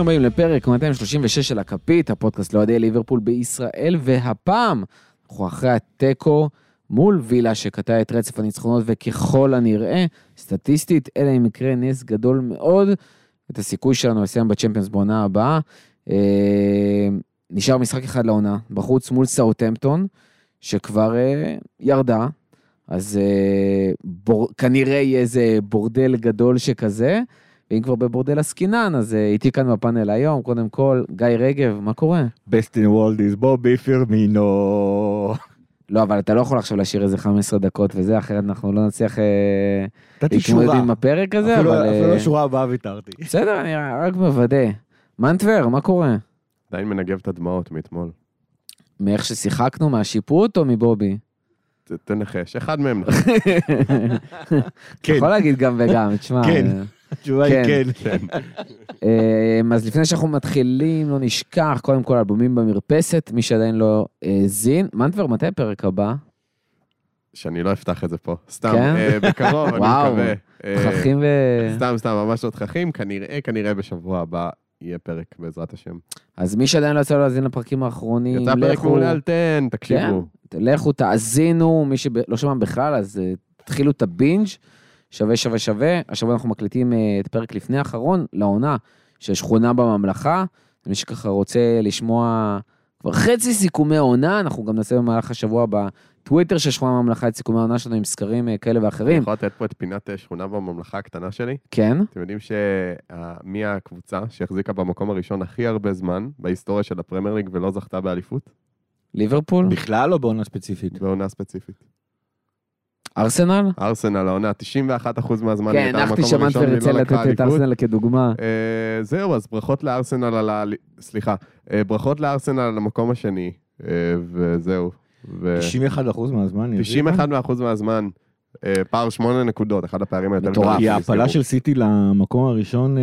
ברוכים הבאים לפרק 236 של הכפית, הפודקאסט לאוהדי ליברפול בישראל, והפעם אנחנו אחרי התיקו מול וילה שקטע את רצף הניצחונות, וככל הנראה, סטטיסטית, אלא אם יקרה נס גדול מאוד, את הסיכוי שלנו לסיים בצ'מפיונס בעונה הבאה. אה, נשאר משחק אחד לעונה, בחוץ מול סאוטהמפטון, שכבר אה, ירדה, אז אה, בור, כנראה יהיה איזה בורדל גדול שכזה. ואם כבר בבורדל עסקינן, אז אה, איתי כאן בפאנל היום, קודם כל, גיא רגב, מה קורה? best in the world is בובי פירמינו. לא, אבל אתה לא יכול עכשיו להשאיר איזה 15 דקות וזה, אחרת אנחנו לא נצליח אה, להתמודד. עם הפרק הזה, אפילו- אבל... אפילו אה, לשורה הבאה ויתרתי. בסדר, אני רק מוודא. מנטבר, מה קורה? עדיין מנגב את הדמעות מאתמול. מאיך ששיחקנו, מהשיפוט או מבובי? תנחש, אחד מהם. אתה כן. יכול להגיד גם וגם, תשמע. כן. אה, התשובה היא כן. כן. אה, אז לפני שאנחנו מתחילים, לא נשכח, קודם כל אלבומים במרפסת, מי שעדיין לא האזין. מנטבר, מתי הפרק הבא? שאני לא אפתח את זה פה. סתם, כן? אה, בקרוב, אני מקווה. אה, תככים ו... סתם, סתם, ממש לא תככים. כנראה, כנראה בשבוע הבא יהיה פרק, בעזרת השם. אז מי שעדיין לא יצא לו להאזין לפרקים האחרונים, יצא פרק לכו- מעולה על 10, תקשיבו. לכו תאזינו, מי שלא שמע בכלל, אז אה, תתחילו את הבינג', שווה שווה שווה. השבוע אנחנו מקליטים אה, את פרק לפני האחרון, לעונה של שכונה בממלכה. מי שככה רוצה לשמוע כבר חצי סיכומי עונה, אנחנו גם נעשה במהלך השבוע בטוויטר של שכונה בממלכה את סיכומי העונה שלנו עם סקרים אה, כאלה אני ואחרים. יכול לתת פה את פינת אה, שכונה בממלכה הקטנה שלי. כן, אתם יודעים שמי הקבוצה שהחזיקה במקום הראשון הכי הרבה זמן בהיסטוריה של הפרמייר ליג ולא זכתה באליפות? ליברפול, בכלל או בעונה ספציפית? בעונה ספציפית. ארסנל. ארסנל העונה, 91% מהזמן כן, הראשון שמנטבר ירצה לתת את. ארסנל כדוגמה. אה, זהו, אז ברכות לארסנל על ה... סליחה, אה, ברכות לארסנל על המקום השני, אה, וזהו. ו- 91% מהזמן. היא 91% מהזמן, פער 8 נקודות, אחד הפערים היותר מטורף. כי ההעפלה של סיטי למקום הראשון... אה,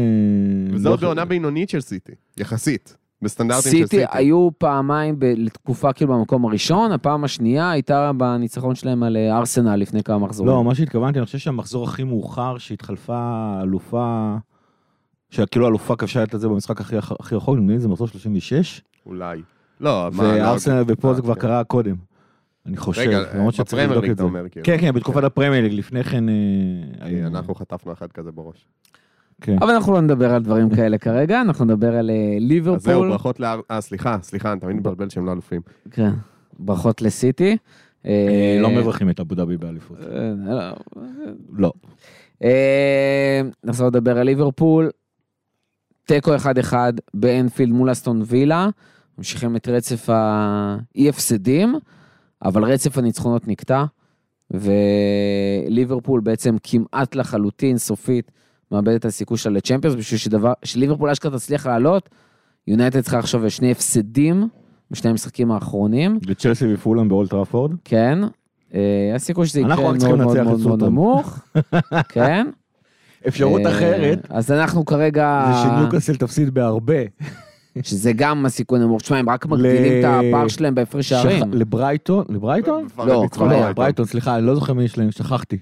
וזה לא- עוד בעונה בינונית של סיטי, יחסית, בסטנדרטים של סיטי סיטי. היו פעמיים ב- לתקופה כאילו במקום הראשון, הפעם השנייה הייתה בניצחון שלהם על אה, ארסנל לפני כמה מחזורים. לא, מה שהתכוונתי, אני חושב שהמחזור הכי מאוחר שהתחלפה אלופה, שכאילו אלופה כבשה את זה במשחק הכי הכי רחוק, נדמה לי זה מחזור 36, אולי. לא, מה, לא- וארסנל ופה זה אה, כבר כן. קרה קודם. אני חושב, רגע, למרות שצריך בפרמייר לבדוק ליג את אתה זה. אומר, כאילו. כן, כן, בתקופת הפרמייר ליג, לפני כן... אה, אנחנו חטפנו אחד כזה בראש. כן. אבל אנחנו לא נדבר על דברים כאלה כרגע, אנחנו נדבר על אה, אז זהו, ליברפול. ברכות לאר... אה, סליחה, סליחה, אני תמיד מבלבל שהם לא אלופים. כן, ברכות לסיטי. אה, לא מברכים את אבו דאבי באליפות. אה, לא. נחזור לדבר על ליברפול. תיקו 1-1 באנפילד מול אסטון וילה. ממשיכים את רצף האי הפסדים, אבל רצף הניצחונות נקטע, וליברפול בעצם כמעט לחלוטין, סופית, מאבד את הסיכוי שלה לצ'מפיונס, בשביל שדבר, שליברפול אשכרה תצליח לעלות, יונייטד צריכה עכשיו שני הפסדים בשני המשחקים האחרונים, וצ'לסי ופולהאם באולט טראפורד. כן. אה, הסיכוי שזה יקרה מאוד מאוד מאוד מאוד סוטון. נמוך, כן. אפשרות אה, אחרת, אז אנחנו כרגע, זה שניוקאסל תפסיד בהרבה. שזה גם הסיכוי נמוך, תשמע, הם רק מגדילים את הפער שלהם בהפרש שערים. לברייטון, לברייטון? לא, כבר היה, ברייטון. ברייטון, סליחה, אני לא זוכר מי יש להם, שכחתי.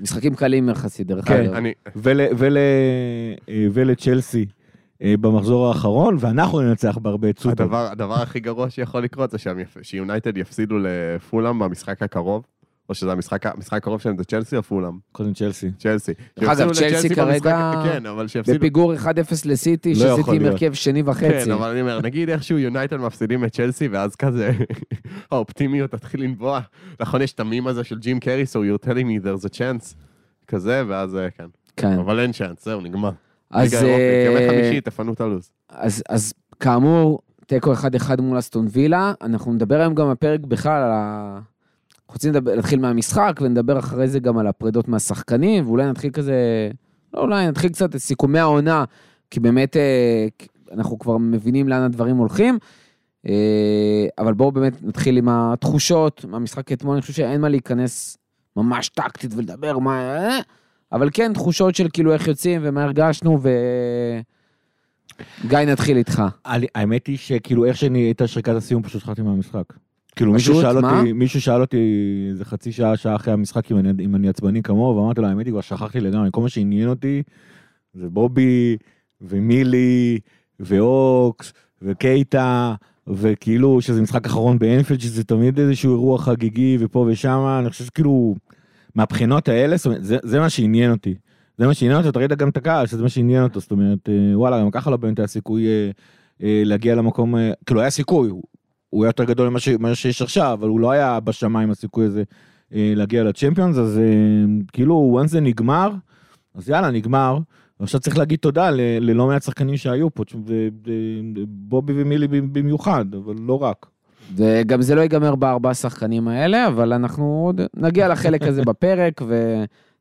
משחקים קלים יחסית, דרך כן, אגב. אני, ול- ול- אה, ולצ'לסי אה, במחזור האחרון, ואנחנו ננצח בהרבה את. הדבר, הדבר הכי גרוע שיכול לקרות זה שיונייטד יפסידו לפולאם במשחק הקרוב, או שזה המשחק, המשחק הקרוב שלהם זה צ'לסי או פולאם? קודם צ'לסי. צ'לסי. דרך אגב, צ'לסי כרגע כן, שיפסידו... בפיגור 1-0 לסיטי, לא שסיטי עם. הרכב שני וחצי. כן, אבל אני אומר, נגיד איכשהו יונייטד מפסידים את צ'לסי, ואז כזה האופטימיות תתחיל לנבוע. נכון, יש את המים הזה של ג'ים קרי, so you're telling me there's a chance, כזה, ואז אה, כן. כן. אבל אין צ'אנס, זהו, נגמר. אז, אירופית, ימי אה, חמישי, תפנו את הלו"ז. אז, אז כאמור, תיקו 1-1 מול אסטון וילה, אנחנו נדבר היום גם בפרק בכלל על ה... אנחנו רוצים להתחיל מהמשחק ונדבר אחרי זה גם על הפרידות מהשחקנים, ואולי נתחיל כזה, לא אולי, נתחיל קצת את סיכומי העונה, כי באמת אה, אנחנו כבר מבינים לאן הדברים הולכים. אה, אבל בואו באמת נתחיל עם התחושות מהמשחק אתמול, אני חושב שאין מה להיכנס ממש טקטית ולדבר מה... אה, אבל כן, תחושות של כאילו איך יוצאים ומה הרגשנו, ו... גיא, נתחיל איתך. האמת היא שכאילו איך שאני הייתה שריקת הסיום פשוט שכחתי מהמשחק. כאילו מישהו שאל? אותי, מישהו שאל אותי איזה חצי שעה, שעה אחרי המשחק אם אני, אם אני עצבני כמוהו, ואמרתי לו, האמת היא כבר שכחתי לגמרי, כל מה שעניין אותי זה בובי ומילי ואוקס, וקייטה, וכאילו שזה משחק אחרון באנפילד, שזה תמיד איזשהו אירוע חגיגי, ופה ושם, אני חושב שכאילו, מהבחינות האלה, זאת אומרת, זה, זה מה שעניין אותי. זה מה שעניין אותו, אתה ראית גם את הקהל, שזה מה שעניין אותו, זאת אומרת, אה, וואלה, גם ככה לא באמת היה סיכוי אה, אה, להגיע למקום, אה, כאילו היה סיכוי, הוא, היה יותר גדול ממה שיש עכשיו, אבל הוא לא היה בשמיים הסיכוי הזה אה, להגיע לצ'מפיונס, אז אה, כאילו, once זה נגמר, אז יאללה, נגמר. ועכשיו צריך להגיד תודה ל- ללא מעט שחקנים שהיו פה, בובי ומילי במיוחד, אבל לא רק. וגם זה לא ייגמר בארבעה שחקנים האלה, אבל אנחנו עוד נגיע לחלק הזה בפרק,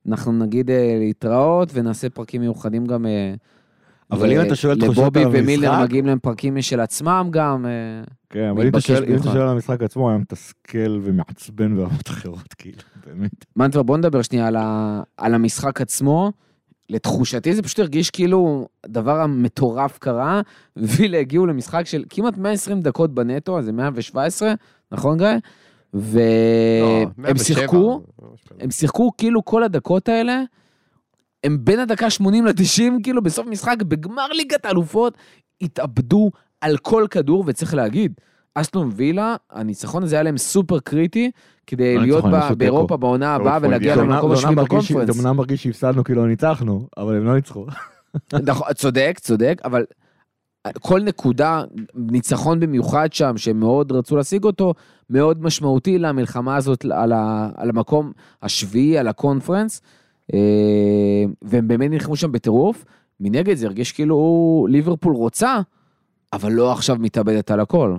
ואנחנו נגיד אה, להתראות, ונעשה פרקים מיוחדים גם... אבל אם אתה שואל תחושות לבובי על ומילנר המשחק- מגיעים להם פרקים משל עצמם גם. אה, כן, אבל אם אתה שואל- אם אתה במיוחד. שואל על המשחק עצמו, היה מתסכל ומעצבן ברמות אחרות, כאילו, באמת. מנטבר, בוא נדבר שנייה על, ה... על המשחק עצמו. לתחושתי זה פשוט הרגיש כאילו הדבר המטורף קרה, וילה הגיעו למשחק של כמעט 120 דקות בנטו, אז זה 117, נכון גיא? לא, והם 107, שיחקו. הם שיחקו כאילו כל הדקות האלה, הם בין הדקה 80 ל-90, כאילו בסוף משחק, בגמר ליגת האלופות, התאבדו על כל כדור, וצריך להגיד, אסטון וילה, הניצחון הזה היה להם סופר קריטי, כדי להיות. באירופה בעונה הבאה ולהגיע למקום מרגיש- בקונפרנס. זה אמנם מרגיש שהפסדנו כי לא ניצחנו, אבל הם לא ניצחו. נכון, צודק, צודק, אבל כל נקודה, ניצחון במיוחד שם, שהם מאוד רצו להשיג אותו, מאוד משמעותי למלחמה הזאת על, ה, על המקום השביעי, על הקונפרנס, והם באמת נלחמו שם בטירוף. מנגד זה הרגיש כאילו ליברפול רוצה, אבל לא עכשיו מתאבדת על הכל.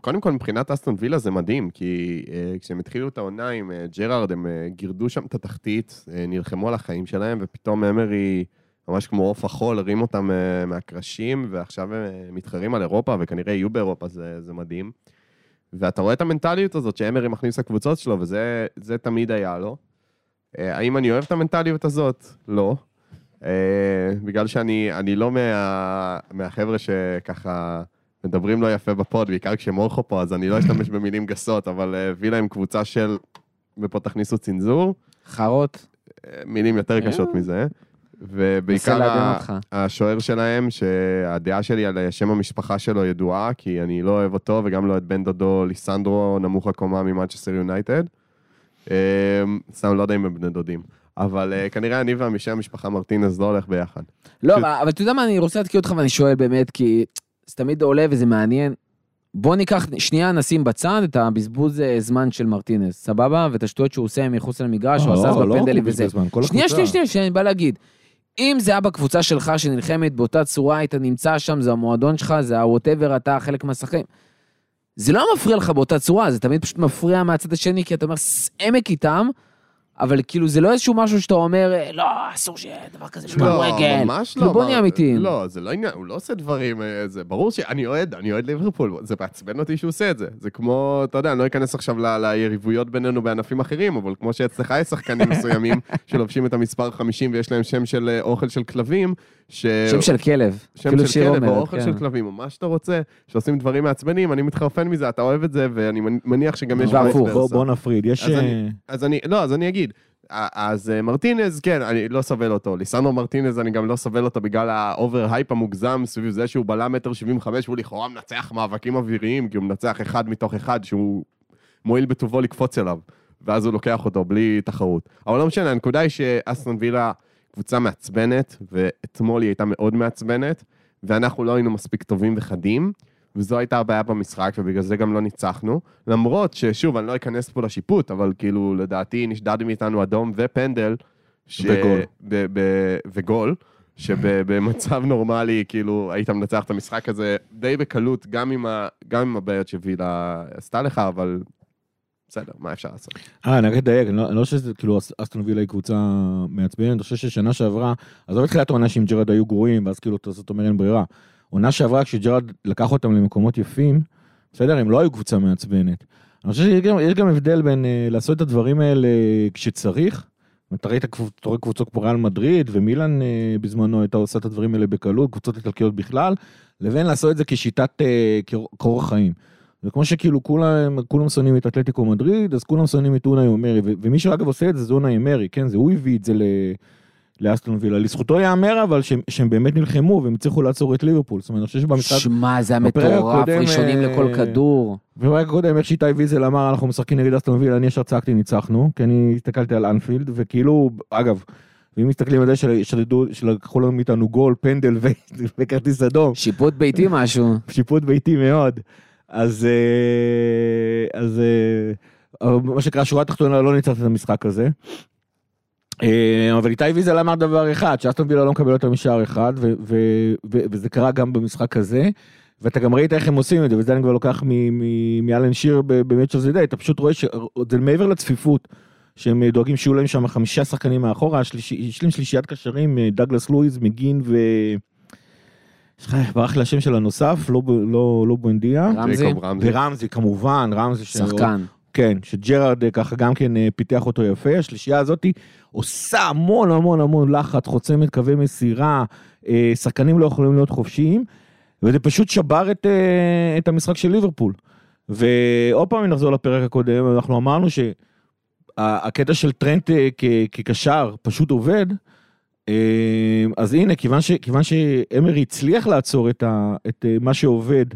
קודם כל, מבחינת אסטון וילה זה מדהים, כי uh, כשהם התחילו את העונה עם uh, ג'רארד, הם uh, גירדו שם את התחתית, uh, נלחמו על החיים שלהם, ופתאום אמרי, ממש כמו עוף החול, הרים אותם uh, מהקרשים, ועכשיו הם uh, מתחרים על אירופה, וכנראה יהיו באירופה, זה, זה מדהים. ואתה רואה את המנטליות הזאת שאמרי מכניס לקבוצות שלו, וזה זה תמיד היה לו. Uh, האם אני אוהב את המנטליות הזאת? לא. Uh, בגלל שאני אני לא מה, מהחבר'ה שככה... מדברים לא יפה בפוד, בעיקר כשמורכו פה, אז אני לא אשתמש במילים גסות, אבל אה, וילה עם קבוצה של, ופה תכניסו צנזור, חארות, אה, מילים יותר קשות מזה. ובעיקר. השוער שלהם, שהדעה שלי על שם המשפחה שלו ידועה, כי אני לא אוהב אותו, וגם לא את בן דודו ליסנדרו, נמוך הקומה ממנצ'סטר יונייטד. אה, סתם לא יודע אם הם בני דודים. אבל אה, כנראה אני והשם המשפחה מרטינז לא הולך ביחד. לא, אבל אבל אתה יודע מה, אני רוצה להתקיע אותך ואני שואל באמת, כי זה תמיד עולה וזה מעניין. בוא ניקח, שנייה נשים בצד את הבזבוז אה, זמן של מרטינס, סבבה? ואת השטויות שהוא עושה מחוץ למגרש, הוא עשה אז בפנדלים וזה. שנייה, שנייה, שנייה, שאני בא להגיד. אם זה היה בקבוצה שלך שנלחמת באותה צורה, היית נמצא שם, זה המועדון שלך, זה ה-whatever, אתה חלק מהשחקנים. זה לא מפריע לך באותה צורה, זה תמיד פשוט מפריע מהצד השני, כי אתה אומר, עמק איתם, אבל כאילו זה לא איזשהו משהו שאתה אומר, "אה, לא, אסור שיהיה דבר כזה בכדורגל. ממש כאילו, לא. בוא מה- נהיה אמיתיים. לא, זה לא עניין, הוא לא עושה דברים, אה, זה ברור שאני אוהד, אני אוהד ליברפול, זה מעצבן אותי שהוא עושה את זה. זה כמו, אתה יודע, אני לא אכנס עכשיו ליריבויות בינינו בענפים אחרים, אבל כמו שאצלך יש שחקנים מסוימים שלובשים את המספר 50 ויש להם שם של אה, אוכל של כלבים, ש... שם של כלב. שם אפילו של כלב או אוכל כן. של כלבים, או מה שאתה רוצה, שעושים דברים מעצבנים, אני מתחרפן מזה, אתה אוהב את זה, ואני מניח שגם יש... והפוך. בוא. בוא נפריד, יש... אז אה, אני- אז אני, לא, אז אני אגיד. אז אה, מרטינז, כן, אני לא סובל אותו. ליסנדרו מרטינז, אני גם לא סובל אותו בגלל ה overhype המוגזם סביב זה שהוא בלם מטר 75 והוא לכאורה מנצח מאבקים אוויריים, כי הוא מנצח אחד מתוך אחד שהוא מואיל בטובו לקפוץ אליו, ואז הוא לוקח אותו בלי תחרות. אבל לא משנה, הנקודה היא שאסטון וילה קבוצה מעצבנת, ואתמול היא הייתה מאוד מעצבנת, ואנחנו לא היינו מספיק טובים וחדים. וזו הייתה הבעיה במשחק, ובגלל זה גם לא ניצחנו. למרות ששוב, אני לא אכנס פה לשיפוט, אבל כאילו, לדעתי נשדד מאיתנו אדום ופנדל. ש... וגול. ב- ב- וגול. שבמצב נורמלי, כאילו, היית מנצח את המשחק הזה די בקלות, גם עם, ה... גם עם הבעיות שווילה עשתה לך, אבל בסדר, מה אפשר לעשות? אה, אני רק אדייק, אני לא לא חושב שזה, כאילו, אס- אסטון וילה היא קבוצה מעצבנת, אני חושב ששנה שעברה, עזוב את תחילת העונה שעם ג'רד היו גרועים, ואז כאילו, זאת אומר אין ברירה. עונה שעברה, כשג'רד לקח אותם למקומות יפים, בסדר, הם לא היו קבוצה מעצבנת. אני חושב שיש גם, הבדל בין אה, לעשות את הדברים האלה כשצריך, אתה ראית קבוצות כמו ריאל מדריד ומילאן אה, בזמנו הייתה עושה את הדברים האלה בקלות, קבוצות איטלקיות בכלל, לבין לעשות את זה כשיטת, אה, כאור- כאורח חיים. זה כמו שכאילו כולם, כולם שונאים את אתלטיקו מדריד, אז כולם שונאים את אונאי אומרי, ו- ומי שאגב עושה את זה זה אונאי אמרי, כן? זה הוא הביא את זה ל... לאסטון וילה. לזכותו ייאמר אבל שהם, שהם באמת נלחמו והם הצליחו לעצור את ליברפול. זאת אומרת, אני חושב שבמשחק... שמע, זה היה בפרק מטורף, הקודם, ראשונים אה, לכל כדור. בפרק הקודם, איך שאיתי ויזל אמר, אנחנו משחקים נגד אסטון וילה, אני ישר צעקתי ניצחנו, כי אני הסתכלתי על אנפילד, וכאילו, אגב, ואם מסתכלים על זה שלדו- שלקחו לנו מאיתנו גול, פנדל ו- וכרטיס אדום, שיפוט ביתי משהו. שיפוט ביתי מאוד. אז, אה, אז אה, מה שנקרא, שורה תחתונה לא ניצחת את המשחק הזה. אה, אבל איתי ויזל אמר דבר אחד, שאסטון וילה לא מקבל יותר משער אחד, וזה קרה גם במשחק הזה. ואתה גם ראית איך הם עושים את זה, וזה אני כבר לוקח מאלן שיר of the Day, אתה פשוט רואה שזה מעבר לצפיפות, שהם דואגים שיהיו להם שם חמישה שחקנים מאחורה, יש להם שלישיית קשרים, דגלס לואיז, מגין ו... יש לך, ברח לי השם של הנוסף, לא, לא, לא בואנדיה. רמזי? ורמזי כמובן, רמזי. שחקן. כן, שג'רארד אה, ככה גם כן אה, פיתח אותו יפה, השלישייה הזאתי עושה המון המון המון לחץ, חוצמת קווי מסירה, אה, שחקנים לא יכולים להיות חופשיים, וזה פשוט שבר את, את המשחק של ליברפול. ועוד פעם אם נחזור לפרק הקודם, אנחנו אמרנו שהקטע של טרנט כקשר פשוט עובד, אז הנה, כיוון, ש, כיוון שאמרי הצליח לעצור את, ה, את אה, מה שעובד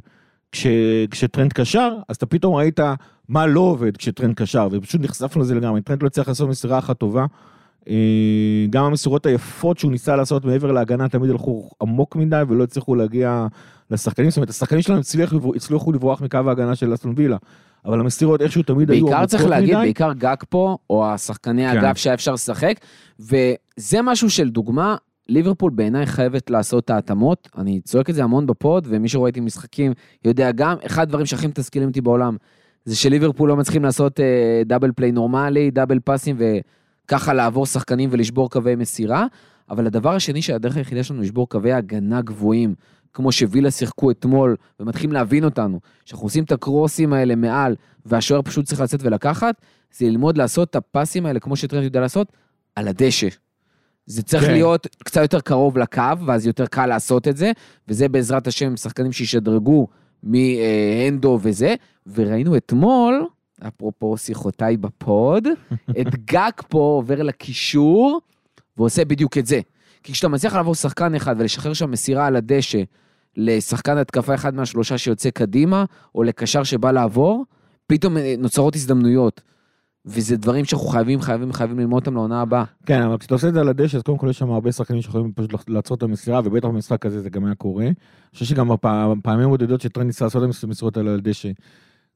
כש, כשטרנד קשר, אז אתה פתאום ראית מה לא עובד כשטרנד קשר, ופשוט נחשפנו לזה לגמרי. טרנד לא הצליח לעשות מסירה אחת טובה. אה, גם המסירות היפות שהוא ניסה לעשות מעבר להגנה תמיד הלכו עמוק מדי ולא הצליחו להגיע לשחקנים, זאת אומרת השחקנים שלנו הצליחו, הצליחו לברוח מקו ההגנה של אסטון וילה, אבל המסירות איכשהו תמיד היו בעיקר צריך להגיד, מדי. בעיקר גאקפו, או השחקני כן. האגף שהיה אפשר לשחק, וזה משהו של דוגמה, ליברפול בעיניי חייבת לעשות את ההתאמות, אני צועק את זה המון ב pod, ומי שרואה איתי משחקים יודע גם, אחד הדברים שהכי מתסכלים אותי בעולם, זה שליברפול לא מצליחים לעשות אה, דאבל פליי נורמלי, דאבל פאסים, וככה לעבור שחקנים ולשבור קווי מסירה, אבל הדבר השני שהדרך היחידה שלנו לשבור קווי הגנה גבוהים, כמו שווילה שיחקו אתמול, ומתחילים להבין אותנו, שאנחנו עושים את הקרוסים האלה מעל, והשוער פשוט צריך לצאת ולקחת, זה ללמוד לעשות את הפסים האלה, כמו שטרנד יודע לעשות, על הדשא. זה צריך כן. להיות קצת יותר קרוב לקו, ואז יותר קל לעשות את זה, וזה בעזרת השם שחקנים שישדרגו מהנדו וזה, וראינו אתמול, אפרופו שיחותיי בפוד, את גג פה עובר לקישור, ועושה בדיוק את זה. כי כשאתה מצליח לעבור שחקן אחד ולשחרר שם מסירה על הדשא לשחקן התקפה אחד מהשלושה שיוצא קדימה, או לקשר שבא לעבור, פתאום אה, נוצרות הזדמנויות. וזה דברים שאנחנו חייבים, חייבים, חייבים ללמוד אותם לעונה הבאה. כן, אבל כשאתה עושה את זה על הדשא, אז קודם כל יש שם הרבה שחקנים שיכולים פשוט לעצור את המסירה, ובטח במשחק הזה זה גם היה קורה. אני חושב שגם בפעמים בודדות שטרנד ניסה לעשות את המסירות האלה על הדשא,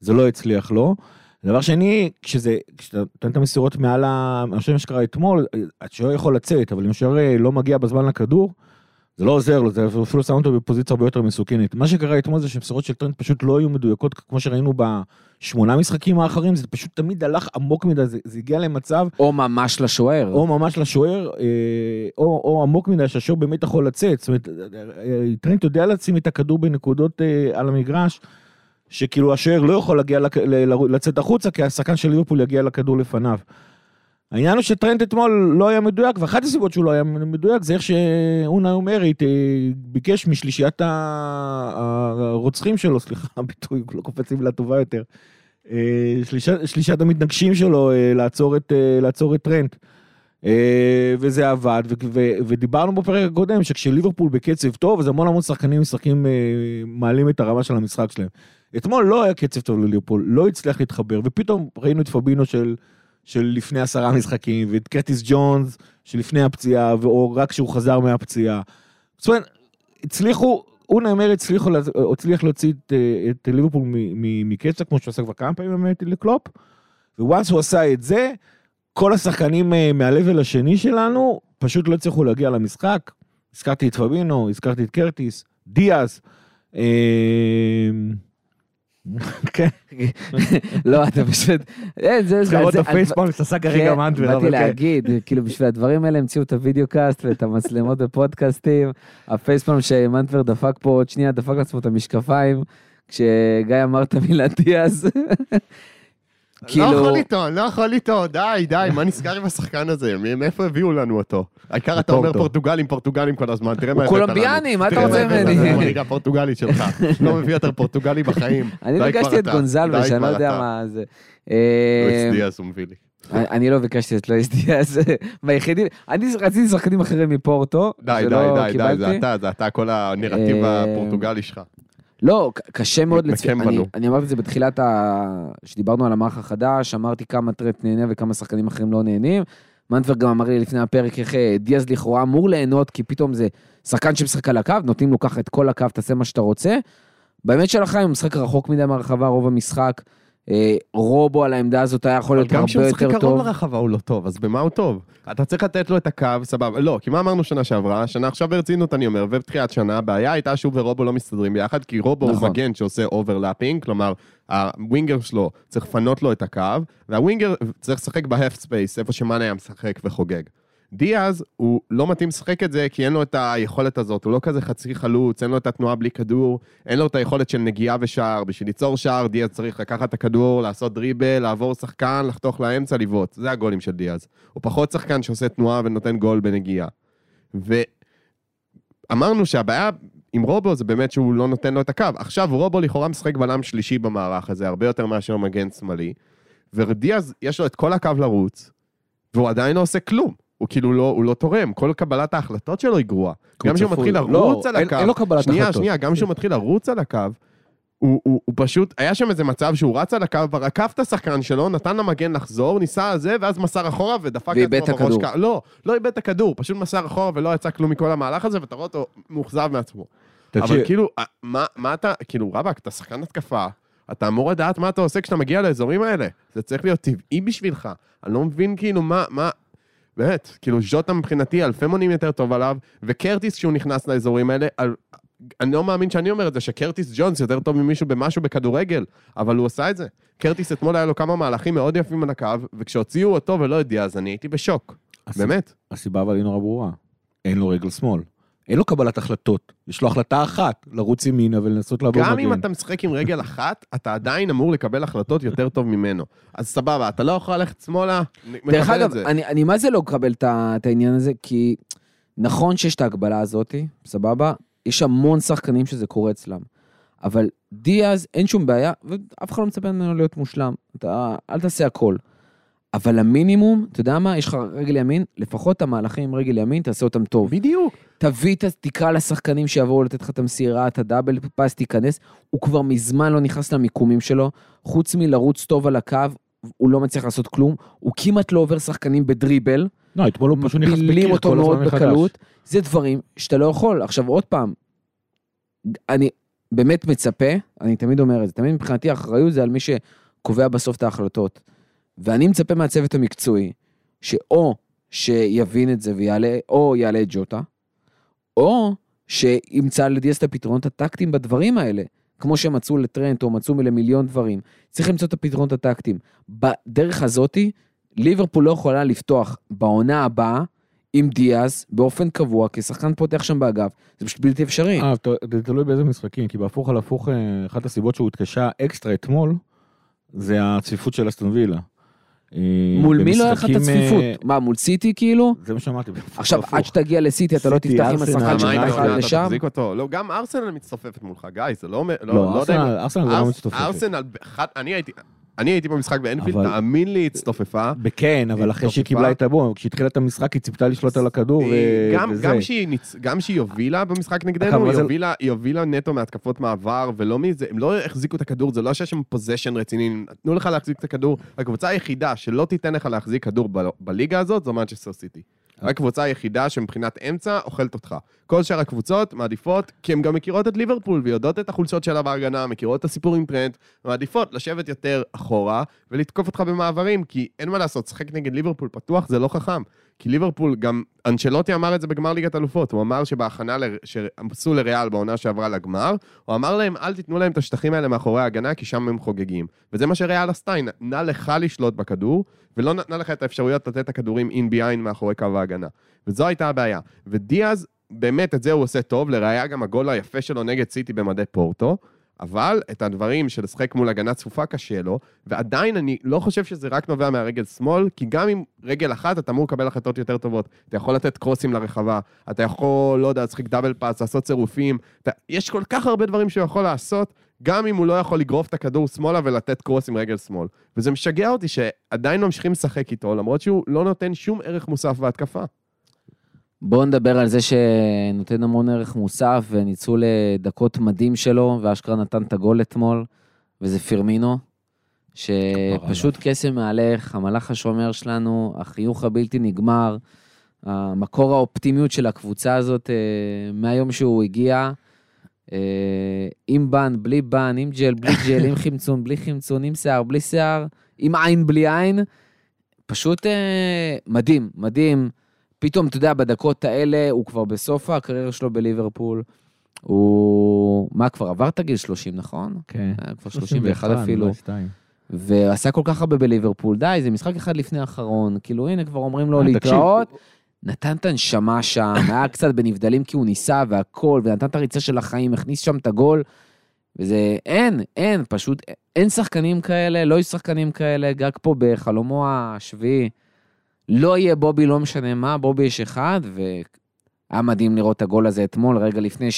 זה לא הצליח לו. דבר שני, כשזה, כשאתה נותן את המסירות מעל ה... אני חושב מה שקרה אתמול, השוער יכול לצאת, אבל אם השוער לא מגיע בזמן לכדור, זה לא עוזר לו, זה אפילו שם אותו בפוזיציה הרבה יותר מסוכנת. מה שקרה אתמול זה שמסירות של טרנד פשוט לא היו מדויקות, כמו שראינו בשמונה משחקים האחרים, זה פשוט תמיד הלך עמוק מדי, זה, זה הגיע למצב או ממש לשוער. או ממש לשוער, אה, או, או עמוק מדי שהשוער באמת יכול לצאת. זאת אומרת, אה, טרנט יודע לשים את הכדור בנקודות אה, על המגרש, שכאילו השוער לא יכול להגיע, לצאת החוצה, כי השחקן של ליברפול יגיע לכדור לפניו. העניין הוא שטרנט אתמול לא היה מדויק, ואחת הסיבות שהוא לא היה מדויק זה איך שאונה אומרית אה, ביקש משלישיית הרוצחים שלו, סליחה, הביטוי לא קופץ לי מילה טובה יותר, אה, שלישת, שלישת המתנגשים שלו אה, לעצור את, לעצור את טרנט. אה, וזה עבד, ו- ו- ודיברנו בפרק הקודם שכשליברפול בקצב טוב, אז המון המון שחקנים משחקים, מעלים את הרמה של המשחק שלהם. אתמול לא היה קצב טוב לליברפול, לא הצליח להתחבר, ופתאום ראינו את פבינו של, של לפני עשרה משחקים, ואת קרטיס ג'ונס שלפני הפציעה, או רק כשהוא חזר מהפציעה. זאת אומרת, הצליחו, אונה אמר הצליחו, הצליח להוציא את, אה, את ליברפול מקצב, כמו שהוא עשה כבר כמה פעמים באמת לקלופ, once הוא עשה את זה, כל השחקנים אה, מה level השני שלנו פשוט לא הצליחו להגיע למשחק. הזכרתי את פביניו, הזכרתי את קרטיס, דיאז. אה, כן, לא, אתה פשוט... אה, זה- צריך לראות את ה facepalm שעשה כרגע כן, מנטבר, באתי כן. להגיד, כאילו בשביל הדברים האלה המציאו את ה videocast ואת המצלמות בפודקאסטים. ה facepalm שמנטבר דפק פה עוד שנייה, דפק לעצמו את המשקפיים, כשגיא אמר את המילה דיאז. לא כאילו- יכול איתו, לא יכול איתו, די, די, מה נסגר עם השחקן הזה? מאיפה הביאו לנו אותו? העיקר אתה אומר. פורטוגלים, פורטוגלים כל הזמן, תראה מה הוא הבאת לנו. קולומביאני, מה אתה תראה רוצה הבאת ממני? לנו בליגה הפורטוגלית שלך. לא מביא יותר פורטוגלי בחיים. אני כבר את גונזלווה, די שאני לא יודע. מה זה. לא אה, הצדיע, אז הוא מביא לי. אני לא ביקשתי את לואיס דיאז, מהיחידים, אני רציתי שחקנים אחרים מפורטו, די, די, די, די, זה. אתה, זה אתה, כל הנרטיב אה, הפורטוגלי שלך. לא, קשה מאוד לצפות, אני. אני אמרתי את זה בתחילת ה... כשדיברנו על המערך החדש, אמרתי כמה טרט נהנה וכמה שחקנים אחרים לא נהנים. מנטבר גם אמר לי לפני הפרק איך אה, דיאז לכאורה אמור ליהנות, כי פתאום זה שחקן שמשחק על הקו, נותנים לו ככה את כל הקו, תעשה מה שאתה רוצה. באמת של החיים, הוא משחק רחוק מדי מהרחבה רוב המשחק. אה, רובו על העמדה הזאת היה יכול אבל להיות גם הרבה כשהוא משחק יותר קרוב טוב. לרחבה הוא לא טוב, אז במה הוא טוב? אתה צריך לתת לו את הקו, סבבה. לא, כי מה אמרנו שנה שעברה? שנה עכשיו ברצינות אני אומר, ובתחילת שנה, הבעיה הייתה שהוא ורובו לא מסתדרים ביחד, כי רובו הוא נכון. מגן שעושה overlapping, כלומר, ה winger שלו צריך לפנות לו את הקו, וה winger צריך לשחק ב half space, איפה שמאנה היה משחק וחוגג. דיאז, הוא לא מתאים לשחק את זה, כי אין לו את היכולת הזאת, הוא לא כזה חצי חלוץ, אין לו את התנועה בלי כדור, אין לו את היכולת של נגיעה ושער. בשביל ליצור שער, דיאז צריך לקחת את הכדור, לעשות דריבל, לעבור שחקן, לחתוך לאמצע, לבעוט. זה הגולים של דיאז. הוא פחות שחקן שעושה תנועה ונותן גול בנגיעה. ואמרנו שהבעיה עם רובו זה באמת שהוא לא נותן לו את הקו. עכשיו, רובו לכאורה משחק בלם שלישי במערך הזה, הרבה יותר מאשר מגן שמאלי. ודיאז, יש לו את כל הקו לרוץ, והוא עדיין לא עושה כלום. הוא כאילו לא, הוא לא תורם, כל קבלת ההחלטות שלו היא גרועה. גם כשהוא. מתחיל לא, לרוץ על אין- הקו, אין לו קבלת שנייה, החלטות. שנייה, גם כשהוא מתחיל לרוץ על הקו, הוא, הוא, הוא פשוט, היה שם איזה מצב שהוא רץ על הקו, עקף את השחקן שלו, נתן למגן לחזור, ניסה על זה, ואז מסר אחורה ודפק את הכדור. ק- לא, לא איבד את הכדור, פשוט מסר אחורה ולא יצא כלום מכל המהלך הזה, ואתה רואה אותו מאוכזב מעצמו. תקשיב, אבל כאילו, אה, מה, מה אתה, כאילו, רבאק, אתה שחקן התקפה, אתה אמור לדעת מה אתה עושה כשאתה מגיע לאזורים האלה. זה צריך להיות טבעי בשבילך. אני לא מבין כאילו מה, מה... באמת, כאילו ז'וטה מבחינתי אלפי מונים יותר טוב עליו, וקרטיס כשהוא נכנס לאזורים האלה, על... אני לא מאמין שאני אומר את זה, שקרטיס ג'ונס יותר טוב ממישהו במשהו בכדורגל, אבל הוא עשה את זה. קרטיס אתמול היה לו כמה מהלכים מאוד יפים על הקו, וכשהוציאו אותו ולא את דיאז, אני הייתי בשוק. הס- באמת. הסיבה אבל היא נורא ברורה. אין לו רגל שמאל. אין לו קבלת החלטות. יש לו החלטה אחת, לרוץ ימינה ולנסות לעבור גם מגן. אם אתה משחק עם רגל אחת, אתה עדיין אמור לקבל החלטות יותר טוב ממנו. אז סבבה, אתה לא יכול ללכת שמאלה, מקבל דרך את אגב, זה. אני, אני מה זה לא מקבל את העניין הזה, כי נכון שיש את ההגבלה הזאתי, סבבה, יש המון שחקנים שזה קורה אצלם. אבל דיאז, אין שום בעיה, ואף אחד לא מצפה ממנו להיות מושלם. אתה, אל תעשה הכל. אבל המינימום, אתה יודע מה, יש לך רגל ימין, לפחות את המהלכים עם רגל ימין, תעשה אותם טוב. בדיוק. תביא, את ה- תקרא לשחקנים שיבואו לתת לך את המסירה, את הדאבל פאס, תיכנס. הוא כבר מזמן לא נכנס למיקומים שלו, חוץ מלרוץ טוב על הקו, הוא לא מצליח לעשות כלום, הוא כמעט לא עובר שחקנים בדריבל, לא, אתמול הוא פשוט נכנס מפילים בקיר אותו כל מאוד הזמן מחדש. בקלות, זה דברים שאתה לא יכול. עכשיו עוד פעם, אני באמת מצפה, אני תמיד אומר את זה, תמיד מבחינתי האחריות זה על מי שקובע בסוף את ההחלטות. ואני מצפה מהצוות המקצועי, שאו שיבין את זה ויעלה, או יעלה את ג'וטה, או שימצא לדיאס את הפתרונות הטקטיים בדברים האלה, כמו שמצאו לטרנט או מצאו למיליון דברים. צריך למצוא את הפתרונות הטקטיים. בדרך הזאתי, ליברפול לא יכולה לפתוח בעונה הבאה עם דיאז באופן קבוע כשחקן פותח שם באגף, זה פשוט בלתי אפשרי. אה, זה תלוי באיזה משחקים, כי בהפוך על הפוך, אה, אחת הסיבות שהוא התקשה אקסטרה אתמול, זה הצפיפות של אסטון וילה. מול מי לא היה לך את במשחקים, אה, הצפיפות? מה, מול סיטי כאילו? זה מה שאמרתי. עכשיו. עד שתגיע לסיטי אתה לא תפתח עם השחקן שלך אחד לשם? לא, גם ארסנל מצטופפת מולך, גיא, זה לא... לא, לא יודע אם- ארסנל- זה לא מצטופפת. ארסנל, אני הייתי... אני הייתי במשחק באנפילד, אבל- תאמין לי, הצטופפה. בכן, אבל אחרי שהיא. קיבלה את הבום, כשהתחילה את המשחק היא ציפתה לשלוט על הכדור ו- גם, וזה. גם, שהיא, ניצ... גם שהיא הובילה במשחק נגדנו, היא זה- הובילה, היא הובילה נטו מהתקפות מעבר, ולא מזה, הם לא החזיקו את הכדור, זה לא שהיה שם possession רציני, נתנו לך להחזיק את הכדור. הקבוצה היחידה שלא תיתן לך להחזיק כדור ב... בליגה הזאת, זו מנצ'סטר סיטי. הקבוצה היחידה שמבחינת אמצע אוכלת אותך. כל שאר הקבוצות מעדיפות, כי הן גם מכירות את ליברפול ויודעות את החולשות שלה בהגנה, מכירות את הסיפור עם טרנד, מעדיפות לשבת יותר אחורה ולתקוף אותך במעברים, כי אין מה לעשות, לשחק נגד ליברפול פתוח זה לא חכם. כי ליברפול, גם אנצ'לוטי אמר את זה בגמר ליגת אלופות, הוא אמר שבהכנה ל... שעשו לריאל בעונה שעברה לגמר, הוא אמר להם, אל תיתנו להם את השטחים האלה מאחורי ההגנה, כי שם הם חוגגים. וזה מה שריאל עשתה, היא נתנה לך לשלוט בכדור, ולא נתנה לך את האפשרויות לתת את הכדורים אין ביין מאחורי קו ההגנה. וזו הייתה הבעיה. ודיאז, באמת, את זה הוא עושה טוב, לראיה גם הגול היפה שלו נגד סיטי במדי פורטו. אבל את הדברים של לשחק מול הגנה צפופה קשה לו, ועדיין אני לא חושב שזה רק נובע מהרגל שמאל, כי גם עם רגל אחת אתה אמור לקבל החלטות יותר טובות. אתה יכול לתת קרוסים לרחבה, אתה יכול, לא יודע, לשחק דאבל פאס, לעשות צירופים, אתה, יש כל כך הרבה דברים שהוא יכול לעשות, גם אם הוא לא יכול לגרוף את הכדור שמאלה ולתת קרוס עם רגל שמאל. וזה משגע אותי שעדיין ממשיכים לשחק איתו, למרות שהוא לא נותן שום ערך מוסף בהתקפה. בואו נדבר על זה שנותן המון ערך מוסף וניצול דקות מדהים שלו, ואשכרה נתן את הגול אתמול, וזה פירמינו, שפשוט קסם מהלך, המלאך השומר שלנו, החיוך הבלתי נגמר, המקור האופטימיות של הקבוצה הזאת אה, מהיום שהוא הגיע, אה, עם בן, בלי בן, עם ג'ל, בלי ג'ל, עם חמצון, בלי חמצון, עם שיער, בלי שיער, עם עין, בלי עין, פשוט אה, מדהים, מדהים. פתאום, אתה יודע, בדקות האלה, הוא כבר בסוף הקריירה שלו בליברפול. הוא, מה, כבר עבר את הגיל 30, נכון? כן. כבר 31 אפילו. ועשה כל כך הרבה בליברפול, די, זה משחק אחד לפני האחרון, כאילו הנה כבר אומרים לו להתראות. נתן את הנשמה שם, היה קצת בנבדלים כי הוא ניסה והכל, ונתן את הריצה של החיים, הכניס שם את הגול, וזה, אין, אין, פשוט, אין שחקנים כאלה, לא יש שחקנים כאלה, גג פה בחלומו השביעי. לא יהיה בובי, לא משנה מה, בובי יש אחד, והיה מדהים לראות את הגול הזה אתמול, רגע לפני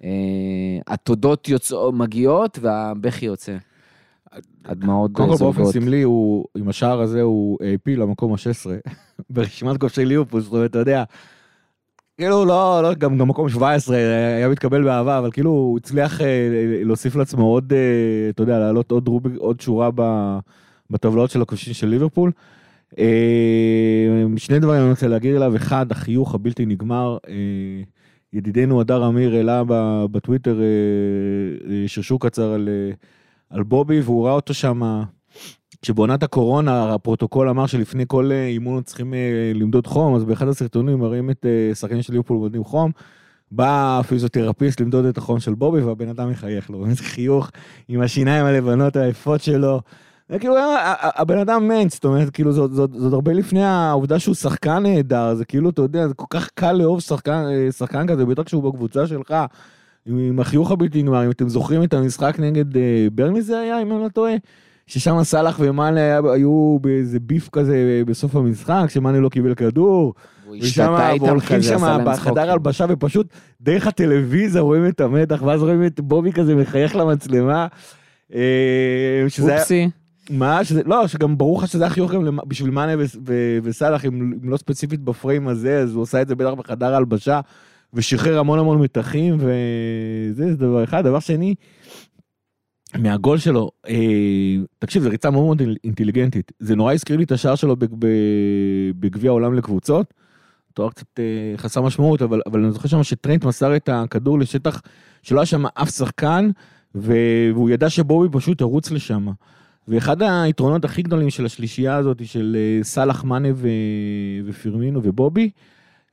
שהתודות אה, יוצא, מגיעות והבכי יוצא. הדמעות זולגות. קודם כל באופן סמלי, הוא, עם השער הזה הוא העפיל למקום ה-16 ברשימת כובשי ליברפול, זאת אומרת, אתה יודע, כאילו לא, לא, גם, גם מקום 17 היה מתקבל באהבה, אבל כאילו הוא הצליח אה, להוסיף לעצמו עוד, אה, אתה יודע, לעלות עוד, עוד שורה בטבלאות של הכובשים של ליברפול. אה, שני דברים אני רוצה להגיד עליו, אחד, החיוך הבלתי נגמר. אה, ידידנו הדר אמיר העלה בטוויטר אה, שרשור קצר על, על בובי, והוא ראה אותו שם, כשבעונת הקורונה הפרוטוקול אמר שלפני כל אימון צריכים למדוד חום, אז באחד הסרטונים מראים את שחקנים של ליברפול מודדים חום. בא הפיזיותרפיסט למדוד את החום של בובי והבן אדם מחייך לו, איזה חיוך עם השיניים הלבנות היפות שלו. זה כאילו, הבן אדם מת, זאת אומרת, כאילו, זאת, זאת, זאת הרבה לפני העובדה שהוא שחקן נהדר, זה כאילו, אתה יודע, זה כל כך קל לאהוב שחקן, שחקן כזה, בטח כשהוא בקבוצה שלך, עם, עם החיוך הבלתי נגמר, אם אתם זוכרים את המשחק נגד אה, ברני זה היה, אם אני לא טועה, ששם סאלח ומאנה היו באיזה ביף כזה בסוף המשחק, שמאנה לא קיבל כדור. ושם הולכים שם בחדר הלבשה ופשוט דרך הטלוויזיה רואים את המתח ואז רואים את בובי כזה מחייך למצלמה. אה, אופסי. מה? שזה, לא, שגם ברור לך שזה החיוך גם בשביל מאנה וסאלח, אם, לא ספציפית בפריים הזה, אז הוא עושה את זה בטח בחדר ההלבשה, ושחרר המון המון מתחים, וזה זה דבר אחד. דבר שני, מהגול שלו, אה, תקשיב, זו ריצה מאוד מאוד אינטליגנטית. זה נורא הזכיר לי את השער שלו בגביע העולם לקבוצות. תואר קצת אה, חסר משמעות, אבל, אבל אני זוכר שם שטרנט מסר את הכדור לשטח שלא היה שם אף שחקן, והוא ידע שבובי פשוט ירוץ לשם. ואחד היתרונות הכי גדולים של השלישייה הזאת, של אה, סאלח מאנה ו... ופירמינו ובובי,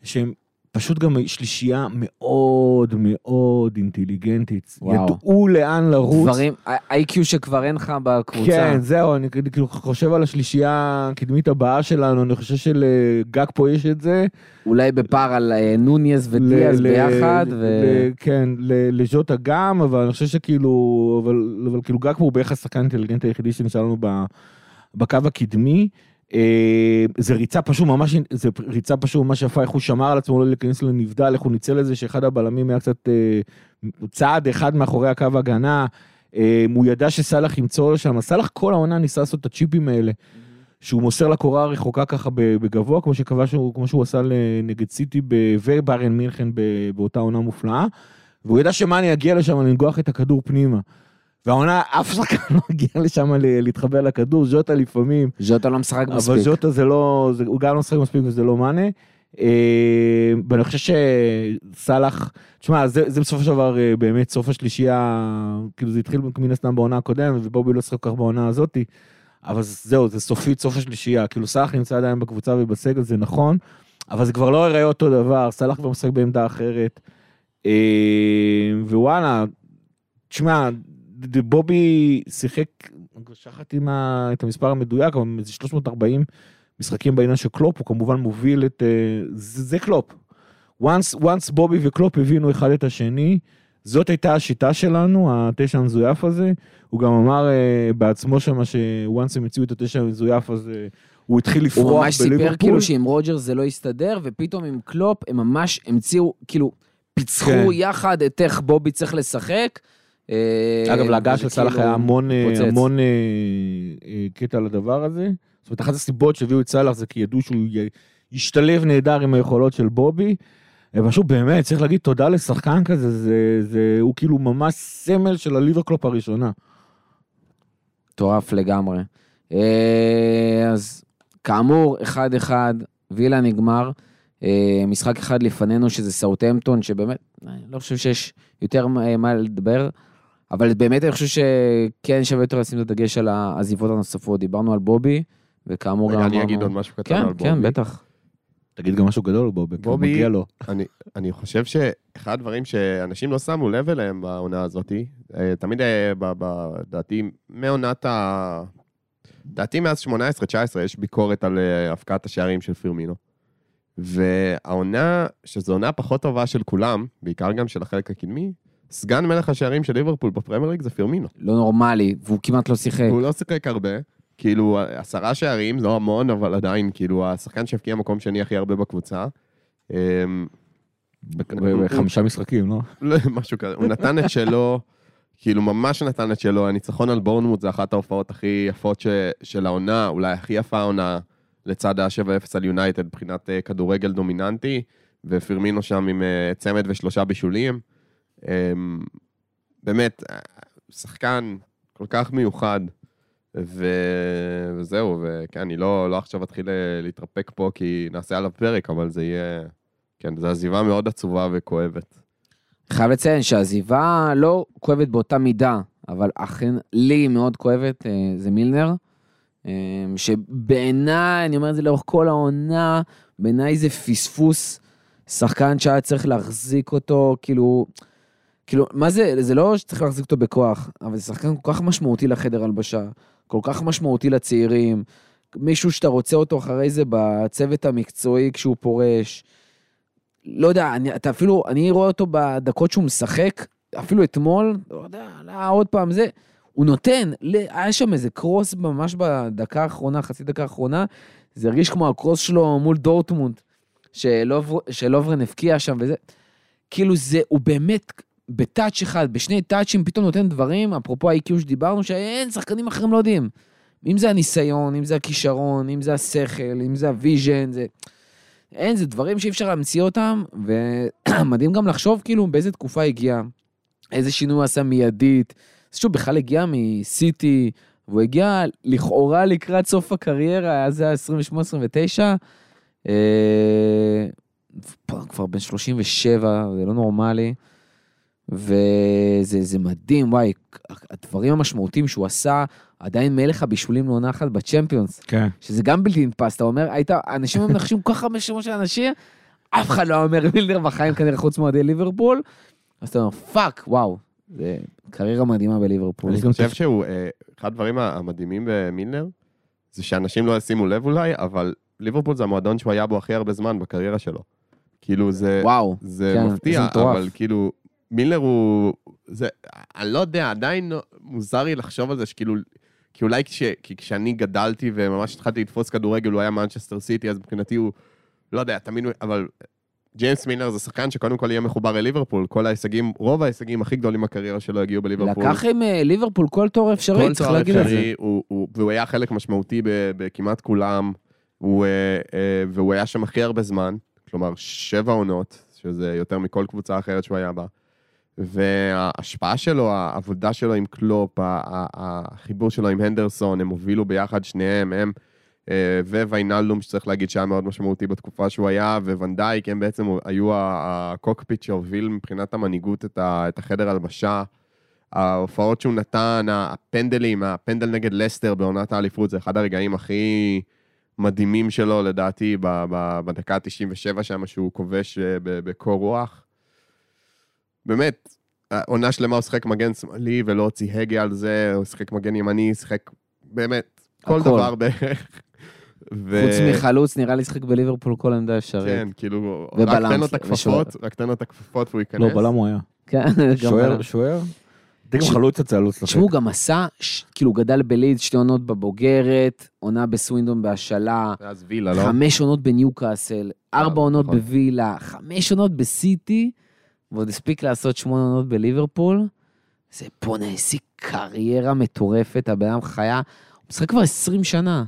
שהם פשוט גם שלישייה מאוד מאוד אינטליגנטית. וואו. ידעו לאן לרוץ. דברים, איי-קיו שכבר אין לך בקבוצה. כן, זהו, אני כאילו חושב על השלישייה הקדמית הבאה שלנו, אני חושב שלגג פה יש את זה. אולי בפער על אה, נוניאז ודיאז ביחד. ו... ל, כן, לז'וטה גם, אבל אני חושב שכאילו, אבל, אבל כאילו גג פה הוא בערך השחקן האינטליגנט היחידי שנשאר לנו בקו הקדמי. אה, זה ריצה פשוט ממש, זה ריצה פשוט ממש יפה, איך הוא שמר על עצמו לא להיכנס לנבדל, איך הוא ניצל את זה שאחד הבלמים היה קצת אה, צעד אחד מאחורי הקו הגנה, אה, הוא ידע שסאלח ימצוא שם, סאלח כל העונה ניסה לעשות את הצ'יפים האלה, שהוא מוסר לקורה הרחוקה ככה בגבוה, כמו שהוא, כמו שהוא עשה נגד סיטי ובארן מינכן באותה עונה מופלאה, והוא ידע שמאני יגיע לשם לנגוח את הכדור פנימה. והעונה, אף שחקן לא הגיע לשם להתחבר לכדור, ז'וטה לפעמים. ז'וטה לא משחק מספיק. אבל ז'וטה זה לא, זה, הוא גם לא משחק מספיק וזה לא מאנה. אה, ואני חושב שסאלח, תשמע, זה, זה בסופו של דבר אה, באמת סוף השלישייה, כאילו זה התחיל מן הסתם בעונה הקודמת, ובובי לא שחק כך בעונה הזאתי, אבל זהו, זה סופית סוף השלישייה, כאילו סאלח נמצא עדיין בקבוצה ובסגל, זה נכון, אבל זה כבר לא יראה אותו דבר, סאלח כבר משחק בעמדה אחרת. אה, ווואלה, תשמע, בובי שיחק, שכחתי את המספר המדויק, אבל איזה 340 משחקים בעניין של קלופ, הוא כמובן מוביל את... אה, זה, זה קלופ. once, once בובי וקלופ הבינו אחד את השני, זאת הייתה השיטה שלנו, התשע המזויף הזה. הוא גם אמר אה, בעצמו שמה ש once הם הציעו את התשע המזויף הזה, הוא התחיל לפרוח הוא בליברפול. ממש סיפר כאילו שעם רוג'רס זה לא יסתדר, ופתאום עם קלופ הם ממש המציאו, כאילו, פיצחו כן. יחד את איך בובי צריך לשחק. אה, אגב, להגעה של סאלח כאילו היה המון, אה. המון אה, קטע על הדבר הזה. זאת אומרת, אחת הסיבות שהביאו את סאלח זה כי ידעו שהוא ישתלב נהדר עם היכולות של בובי. פשוט באמת, צריך להגיד תודה לשחקן כזה, זה, זה, הוא כאילו ממש סמל של הליברקלופ הראשונה. מטורף לגמרי. אז כאמור, 1-1, וילה נגמר. משחק אחד לפנינו שזה סאוטהמפטון, שבאמת, אני לא חושב שיש יותר מה לדבר, אבל באמת אני חושב שכן שווה יותר לשים את הדגש על העזיבות הנוספות. דיברנו על בובי, וכאמור גם רגע, אמרנו... אני אגיד עוד משהו קטן כן, על בובי. כן, בטח. תגיד גם משהו גדול על בובי, כי הוא בובי- מגיע לו. אני, אני חושב שאחד הדברים שאנשים לא שמו לב אליהם בעונה הזאת, אה, תמיד, אה, ב- ב- לדעתי, מעונת ה... לדעתי מאז 18-19 יש ביקורת על אה, הפקעת השערים של פירמינו. והעונה, שזו עונה פחות טובה של כולם, בעיקר גם של החלק הקדמי, סגן מלך השערים של ליברפול בפרמייר ליג זה פירמינו. לא נורמלי, והוא כמעט לא שיחק. הוא לא שיחק הרבה, כאילו עשרה שערים, לא המון, אבל עדיין, כאילו השחקן שהבקיע מקום שני הכי הרבה בקבוצה. אמ, בחמישה משחקים, לא? לא, משהו כזה, הוא נתן את שלו, כאילו ממש נתן את שלו, הניצחון על בורנמוט זה אחת ההופעות הכי יפות של העונה, אולי הכי יפה העונה, לצד ה-7-0 על יונייטד, מבחינת אה, כדורגל דומיננטי, ופירמינו שם עם אה, צמד ושלושה בישולים. אמ, באמת, אה, שחקן כל כך מיוחד, ו... וזהו, וכן, אני לא, לא עכשיו אתחיל אה, להתרפק פה, כי נעשה עליו פרק, אבל זה יהיה... כן, זו עזיבה מאוד עצובה וכואבת. חייב לציין שהעזיבה לא כואבת באותה מידה, אבל אכן לי מאוד כואבת, אה, זה מילנר, אה, שבעיניי, אני אומר את זה לאורך כל העונה, בעיניי זה פספוס, שחקן שהיה צריך להחזיק אותו, כאילו, כאילו, מה זה, זה לא שצריך להחזיק אותו בכוח, אבל זה שחקן כל כך משמעותי לחדר הלבשה, כל כך משמעותי לצעירים, מישהו שאתה רוצה אותו אחרי זה בצוות המקצועי כשהוא פורש. לא יודע, אני, אתה אפילו, אני רואה אותו בדקות שהוא משחק, אפילו אתמול, לא יודע, עלה עוד פעם זה, הוא נותן, ל- היה שם איזה קרוס ממש בדקה האחרונה, חצי דקה האחרונה, זה הרגיש כמו הקרוס שלו מול דורטמונד, שלובר- שלוברן הבקיע שם וזה, כאילו זה, הוא באמת ב touch אחד, בשני טאצ'ים פתאום נותן דברים, אפרופו ה-IQ שדיברנו, שאין, שחקנים אחרים לא יודעים. אם זה הניסיון, אם זה הכישרון, אם זה השכל, אם זה ה vision, זה... אין, זה דברים שאי אפשר להמציא אותם, ומדהים גם לחשוב כאילו באיזה תקופה הגיע, איזה שינוי הוא עשה מיידית. אז שהוא בכלל הגיע מסיטי, והוא הגיע לכאורה לקראת סוף הקריירה, אז זה היה 28-29. אה, כבר בן 37, זה לא נורמלי. וזה זה מדהים, וואי, הדברים המשמעותיים שהוא עשה, עדיין מלך הבישולים לעונה אחת בצ'מפיונס. כן. שזה גם בלתי נתפס, אתה אומר, היית, אנשים היו מנחשים כל כך הרבה שמות של אנשים, אף אחד לא אומר מילנר בחיים כנראה חוץ מאוהדי ליברפול, אז אתה אומר, fuck, וואו, זה קריירה מדהימה בליברפול. אני חושב שהוא, אה, אחד הדברים המדהימים במילנר, זה שאנשים לא ישימו לב אולי, אבל ליברפול זה המועדון שהוא היה בו הכי הרבה זמן בקריירה שלו. כאילו זה, וואו, זה כן, מפתיע, זה מטורף. אבל כאילו, מילנר הוא, זה, אני לא יודע, עדיין מוזר לי לחשוב על זה, שכאילו, כי אולי כש, כי כשאני גדלתי וממש התחלתי לתפוס כדורגל, הוא היה מנצ'סטר סיטי, אז מבחינתי הוא, לא יודע, תמיד, אבל ג'יימס מילנר זה שחקן שקודם כל יהיה מחובר לליברפול, כל ההישגים, רוב ההישגים הכי גדולים בקריירה שלו הגיעו בליברפול. לקח עם אה, ליברפול כל תור אפשרי, כל צריך להגיד את זה. אפשרי, הוא- הוא- והוא היה חלק משמעותי ב- בכמעט כולם, הוא, אה, אה, והוא היה שם הכי הרבה זמן, כלומר שבע עונות, שזה יותר מכל קבוצה אחרת שהוא היה בה. וההשפעה שלו, העבודה שלו עם קלופ, החיבור שלו עם הנדרסון, הם הובילו ביחד שניהם, הם אה, וויינלדום, שצריך להגיד שהיה מאוד משמעותי בתקופה שהוא היה, וונדייק, הם בעצם היו הקוקפיט שהוביל מבחינת המנהיגות את החדר הלבשה. ההופעות שהוא נתן, הפנדלים, הפנדל נגד לסטר בעונת האליפות, זה אחד הרגעים הכי מדהימים שלו, לדעתי, בדקה ה-97 שם, שהוא כובש אה, בקור רוח. באמת, עונה שלמה הוא שיחק מגן שמאלי ולא הוציא הגה על זה, הוא שיחק מגן ימני, שיחק באמת כל הכל. דבר בערך. ו- חוץ מחלוץ, נראה לי שחק בליברפול כל עמדה אפשרית. כן, כאילו, רק ובלם תן לו את. הכפפות, רק תן לו את הכפפות והוא ייכנס. לא, בלם הוא היה. כן, גם שוער. שוער? ש- חלוץ יצא לו לשחק. תשמעו, גם עשה, ש- כאילו גדל בלידס, שתי עונות בבוגרת, עונה בסווינדון בהשאלה, ואז וילה, לא? חמש עונות בניוקאסל, ארבע עונות נכון. בווילה, חמש עונות בסיטי, ועוד הספיק לעשות שמונה עונות בליברפול. זה בואנה, איזה קריירה מטורפת, הבן אדם חיה, הוא משחק כבר 20 שנה.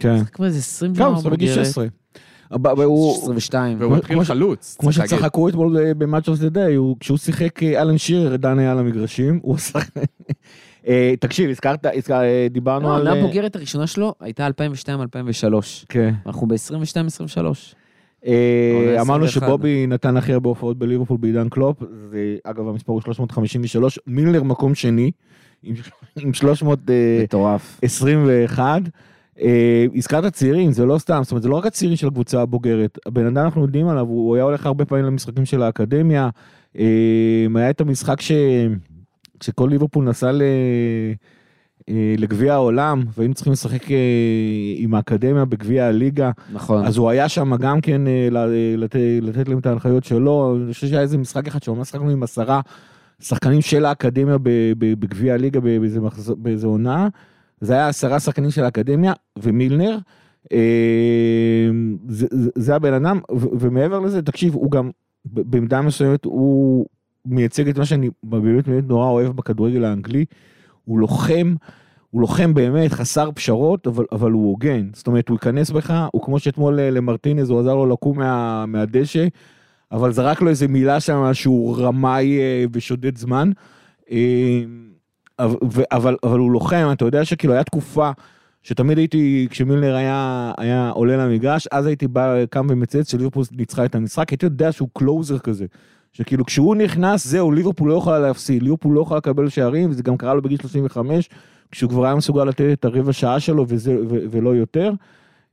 כן. משחק כבר איזה 20 שנה גם, הוא בגיל בבוגרת. 16. אבל- אבל הוא- 22. והוא התחיל חלוץ. כמו. שצחקו אתמול אה, ב-Match of the Day, הוא- כשהוא שיחק אה, אלן שירר, דן היה על המגרשים, הוא עשה... אה, תקשיב, הזכרת, הזכר- דיברנו לא, על... העונה הבוגרת הראשונה שלו הייתה 2002-2003. כן. אנחנו ב-22-23. אה, אמרנו 21. שבובי נתן הכי הרבה הופעות בליברפול בעידן קלופ, זה אגב המספר הוא 353, מילנר מקום שני, עם- עם 321. מטורף. אה, הזכרת צעירים, זה לא סתם, זאת אומרת זה לא רק הצעירים של הקבוצה הבוגרת, הבן אדם אנחנו יודעים עליו, הוא היה הולך הרבה פעמים למשחקים של האקדמיה, אה, היה את המשחק ש... כשכל ליברפול נסע ל... אה, לגביע העולם והיינו צריכים לשחק אה, עם האקדמיה בגביע הליגה. נכון. אז הוא היה שם גם כן אה, ל- אה, לת- לתת להם את ההנחיות שלו, אני חושב שהיה איזה משחק אחד שממש שחקנו עם עשרה שחקנים של האקדמיה בגביע הליגה באיזה מחז- באיזה עונה, זה היה עשרה שחקנים של האקדמיה ומילנר, זה- זה- הבן אדם, ומעבר לזה, תקשיב, הוא גם בעמדה מסוימת, הוא מייצג את מה שאני באמת באמת נורא אוהב בכדורגל האנגלי, הוא לוחם. הוא לוחם באמת, חסר פשרות, אבל, אבל הוא הוגן. זאת אומרת, הוא ייכנס בך, הוא כמו שאתמול אה, למרטינז, הוא עזר לו לקום מה, מהדשא, אבל זרק לו איזה מילה שם שהוא רמאי אה, ושודד זמן. אה, אבל, אבל, הוא לוחם, אתה יודע שכאילו היה תקופה שתמיד הייתי, כשמילנר היה, היה עולה למגרש, אז הייתי בא, קם ומצייץ שליברפול ניצחה את המשחק, הייתי יודע שהוא קלוזר כזה. שכאילו כשהוא נכנס, זהו, ליברפול לא יכולה להפסיד, ליברפול לא יכולה לקבל שערים, וזה גם קרה לו בגיל 35, כשהוא כבר היה מסוגל לתת את הרבע שעה שלו וזה, ו, ולא יותר.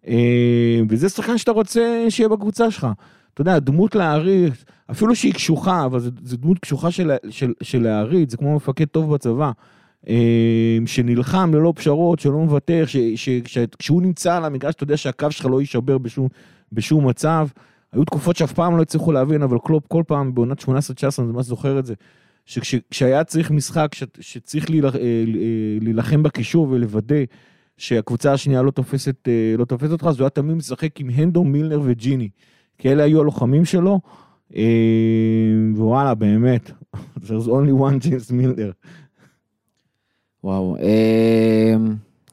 אה, וזה שחקן שאתה רוצה שיהיה בקבוצה שלך. אתה יודע, דמות להעריך, אפילו שהיא קשוחה, אבל זו דמות קשוחה של, של, של להעריץ, זה כמו מפקד טוב בצבא. אה, שנלחם ללא פשרות, שלא מוותר, כשהוא נמצא על המגרש, אתה יודע שהקו שלך לא יישבר בשום, בשום מצב. היו תקופות שאף פעם לא הצליחו להבין, אבל קלופ כל פעם בעונת 18-19, אני ממש זוכר את זה, שכשהיה צריך משחק, ש- שצריך להילח- אה, להילחם בקישור ולוודא שהקבוצה השנייה לא תופסת, אה, לא תופסת אותך, אז הוא היה תמיד משחק עם הנדו, מילנר וג'יני. כי אלה היו הלוחמים שלו, אה, ווואלה, באמת, there's only one James מילנר. וואו. אה,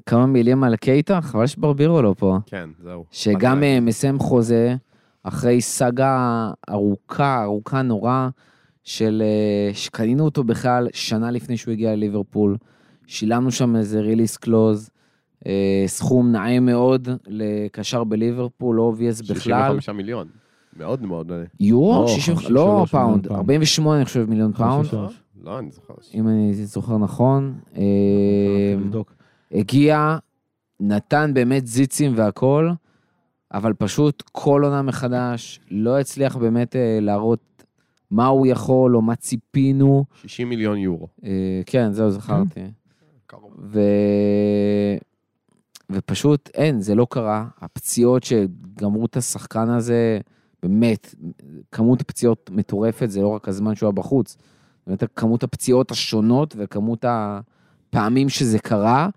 כמה מילים על קייטה? חבל שברבירו לא פה. כן, זהו. שגם אה, מסיים חוזה אחרי סאגה ארוכה, ארוכה נורא, של... אה, שקנינו אותו בכלל שנה לפני שהוא הגיע לליברפול. שילמנו שם איזה release clause, סכום נאה מאוד לקשר בליברפול, לא obvious בכלל. 65 מיליון. מאוד מאוד. אה, יורו? לא, 60 53 לא מיליון פאונד, פאונד. 48 אני חושב מיליון פאונד, 53. לא, אני זוכר. אם אני זוכר נכון. אה, לבדוק. הגיע, נתן באמת ניצוצים והכל, אבל פשוט כל עונה מחדש, לא הצליח באמת אה, להראות מה הוא יכול או מה ציפינו. 60 מיליון יורו. אה, כן, זהו, זכרתי. ו... ופשוט אין, זה לא קרה. הפציעות שגמרו את השחקן הזה, באמת, כמות פציעות מטורפת, זה לא רק הזמן שהוא היה בחוץ. באמת כמות הפציעות השונות וכמות הפעמים שזה קרה.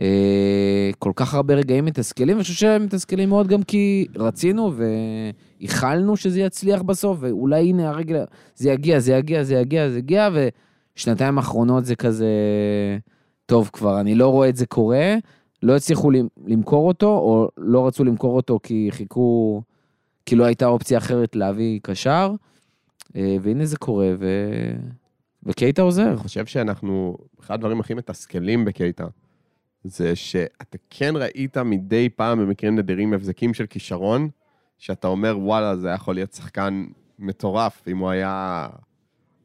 אה, כל כך הרבה רגעים מתסכלים, ואני חושב שהם מתסכלים מאוד גם כי רצינו וייחלנו שזה יצליח בסוף, ואולי הנה הרגע, זה יגיע, זה יגיע, זה יגיע, זה יגיע, ושנתיים האחרונות זה כזה, טוב כבר, אני לא רואה את זה קורה, לא הצליחו למ- למכור אותו, או לא רצו למכור אותו כי חיכו, כי לא הייתה אופציה אחרת להביא קשר, אה, והנה זה קורה, ו... וקייטה עוזר. אני חושב שאנחנו, אחד הדברים הכי מתסכלים בקייטה, זה שאתה כן ראית מדי פעם במקרים נדירים הבזקים של כישרון, שאתה אומר, וואלה, זה יכול להיות שחקן מטורף, אם הוא היה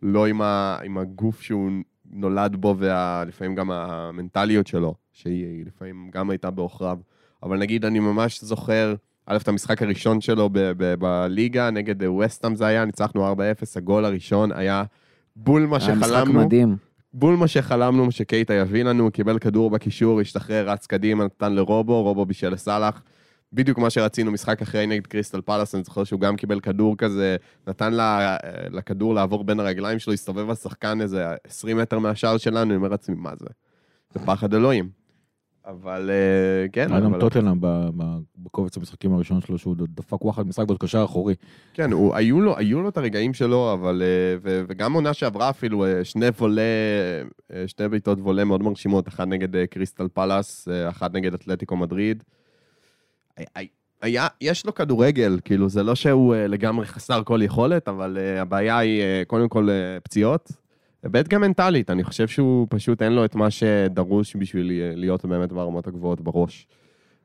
לא עם, ה, עם הגוף שהוא נולד בו, ולפעמים גם המנטליות שלו, שהיא לפעמים גם הייתה בעוכריו. אבל נגיד, אני ממש זוכר, א', את המשחק הראשון שלו ב- ב- בליגה, נגד וסטאם זה היה, ניצחנו 4-0, הגול הראשון היה בול מה היה משחק שחלמנו. מדהים. בול מה שחלמנו שקייטה יביא לנו, קיבל כדור בקישור, השתחרר, רץ קדימה, נתן לרובו, רובו בישל לסאלח. בדיוק מה שרצינו, משחק אחרי נגד קריסטל פלאס, אני זוכר שהוא גם קיבל כדור כזה, נתן לה, לכדור לעבור בין הרגליים שלו, הסתובב השחקן איזה 20 מטר מהשער שלנו, אני אומר לעצמי, מה זה? זה פחד אלוהים. אבל אה, כן, היה גם טוטנאם בקובץ המשחקים הראשון שלו, שהוא דפק וואחד משחק בעוד קשר אחורי. כן, הוא, היו, לו, היו לו את הרגעים שלו, אבל... אה, ו, וגם עונה שעברה אפילו, אה, שני וולה, שתי בעיטות וולה מאוד מרשימות, אחת נגד קריסטל פלאס, אחת נגד אתלטיקו מדריד. היה- יש לו כדורגל, כאילו, זה לא שהוא לגמרי חסר כל יכולת, אבל הבעיה היא קודם כל פציעות, וב' גם מנטלית, אני חושב שהוא פשוט אין לו את מה שדרוש בשביל להיות באמת ברמות הגבוהות בראש.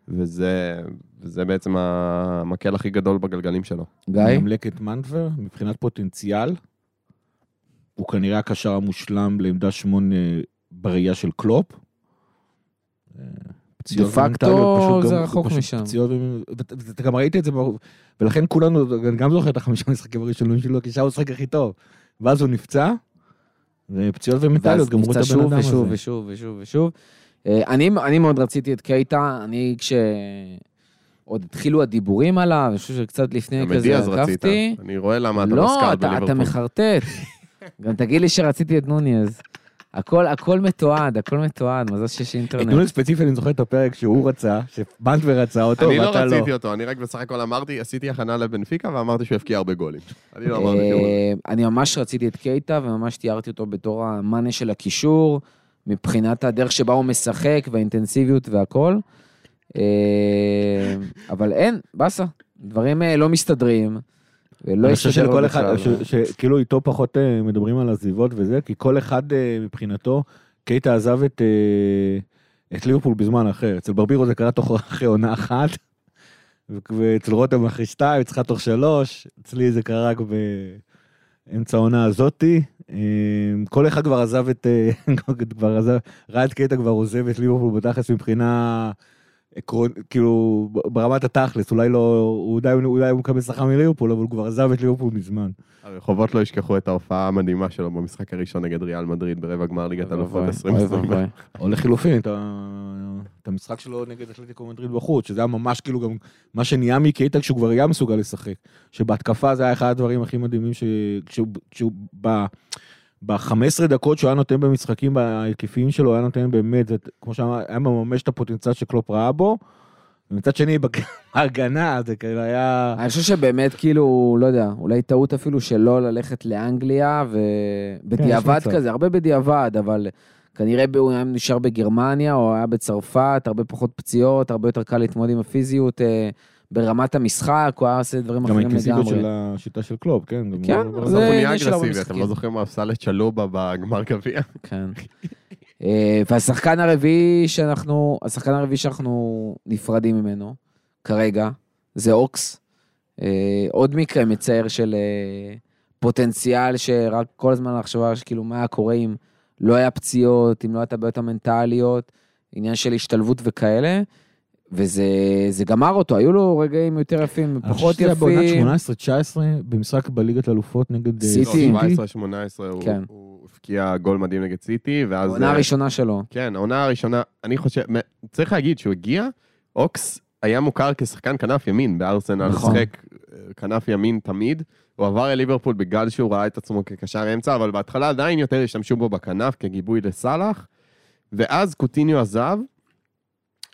וזה, וזה בעצם המקל הכי גדול בגלגלים שלו. גיא? ממלק את מנטבר, מבחינת פוטנציאל, הוא כנראה הקשר המושלם לעמדה שמונה בראייה של קלופ. דה פקטו זה גם- רחוק פשוט משם. פציעות, ואתה גם ראית את זה, ולכן כולנו, אני גם זוכר את החמישה משחקים הראשונים שלו, כי שם הוא משחק הכי טוב. ואז הוא נפצע, ופציעות ומנטליות גמרו את הבן אדם הזה. ושוב ושוב ושוב ושוב. אה, אני, אני מאוד רציתי את קייטה, אני כש... עוד התחילו הדיבורים עליו, אני חושב שקצת לפני גם את כזה דיאז רצית. עקבתי. אני רואה למה אתה לא לא, סקאוט אתה, אתה בליברפול. מחרטט. גם תגיד לי שרציתי את נוניז. הכל, הכל מתועד, הכל מתועד, מזל שיש אינטרנט. נוני ספציפי, אני זוכר את הפרק שהוא רצה, שמנטבר רצה אותו, אני לא ואתה לא. רציתי אותו, אני רק בסך הכל אמרתי, עשיתי הכנה לבנפיקה ואמרתי שהוא יבקיע הרבה גולים. אני לא אמרתי שהוא... אה, אני ממש רציתי את קייטה, וממש תיארתי אותו בתור המאנה של הקישור, מבחינת הדרך שבה הוא משחק, והאינטנסיביות והכל. אה, אבל אין, באסה. דברים אה, לא מסתדרים, ולא אני חושב שלכל אחד, שכאילו איתו פחות אה, מדברים על עזיבות וזה, כי כל אחד אה, מבחינתו, קייטה עזב את, אה, את ליברפול בזמן אחר. אצל ברבירו זה קרה תוך אחרי עונה אחת, ואצל רותם אחרי שתיים, אצלך תוך שלוש, אצלי זה קרה רק באמצע העונה הזאתי. כל אחד כבר עזב את, כבר עזב, ראה את קייטה כבר עוזב את ליברפול בתכלס מבחינה... עקרון, כאילו, ברמת התכלס, אולי לא, אולי, אולי הוא מקבל שכר מליברפול, אבל הוא כבר עזב את ליברפול מזמן. הרחובות לא ישכחו את ההופעה המדהימה שלו במשחק הראשון נגד ריאל מדריד ברבע גמר ליגת אלופות ואבוי, 2020. אוי ואבוי. או לחילופין, את המשחק שלו נגד אתלטיקו מדריד בחוץ, שזה היה ממש כאילו גם מה שנהיה מקייטה כשהוא כבר היה מסוגל לשחק. שבהתקפה זה היה אחד הדברים הכי מדהימים, ש- כשהוא. ב-15 דקות שהוא היה נותן במשחקים ההיקפיים שלו, היה נותן באמת, את- כמו שאמר, היה מממש את הפוטנציאל שקלופ ראה בו, ומצד שני, בהגנה, זה כאילו היה... אני חושב שבאמת, כאילו, לא יודע, אולי טעות אפילו שלא ללכת לאנגליה, ובדיעבד מצב. כזה, הרבה בדיעבד, אבל כנראה הוא היה נשאר בגרמניה, או היה בצרפת, הרבה פחות פציעות, הרבה יותר קל להתמודד עם הפיזיות אה, ברמת המשחק, הוא היה עושה דברים גם אחרים האינטנסיביות לגמרי. של השיטה של קלופ, כן? גם כן, זה- עניין של אגרסיבי, אתם. לא זוכרים מה עשה לצ'לובה בגמר גביע? כן. אה, והשחקן הרביעי שאנחנו, השחקן הרביעי שאנחנו נפרדים ממנו, כרגע, זה אוקס. אה, עוד מקרה מצער של אה, פוטנציאל שרק כל הזמן לחשוב כאילו מה קורה אם לא היה פציעות, אם לא הייתה בעיות המנטליות, עניין של השתלבות וכאלה. וזה זה גמר אותו, היו לו רגעים יותר יפים, אני פחות חושב שזה היה יפים. בעונת 18-19, במשחק בליגת אלופות נגד אה, סיטי. לא, 17-18 הוא- כן. הוא הבקיע גול מדהים נגד סיטי, ואז... העונה אה, הראשונה שלו. כן, העונה הראשונה, אני חושב, צריך להגיד שהוא הגיע, אוקס היה מוכר כשחקן כנף ימין בארסנל, נכון. שיחק אה, כנף ימין תמיד. הוא עבר אל ליברפול בגלל שהוא ראה את עצמו כקשר אמצע, אבל בהתחלה עדיין יותר השתמשו בו בכנף כגיבוי לסאלח, ואז קוטיניו עזב,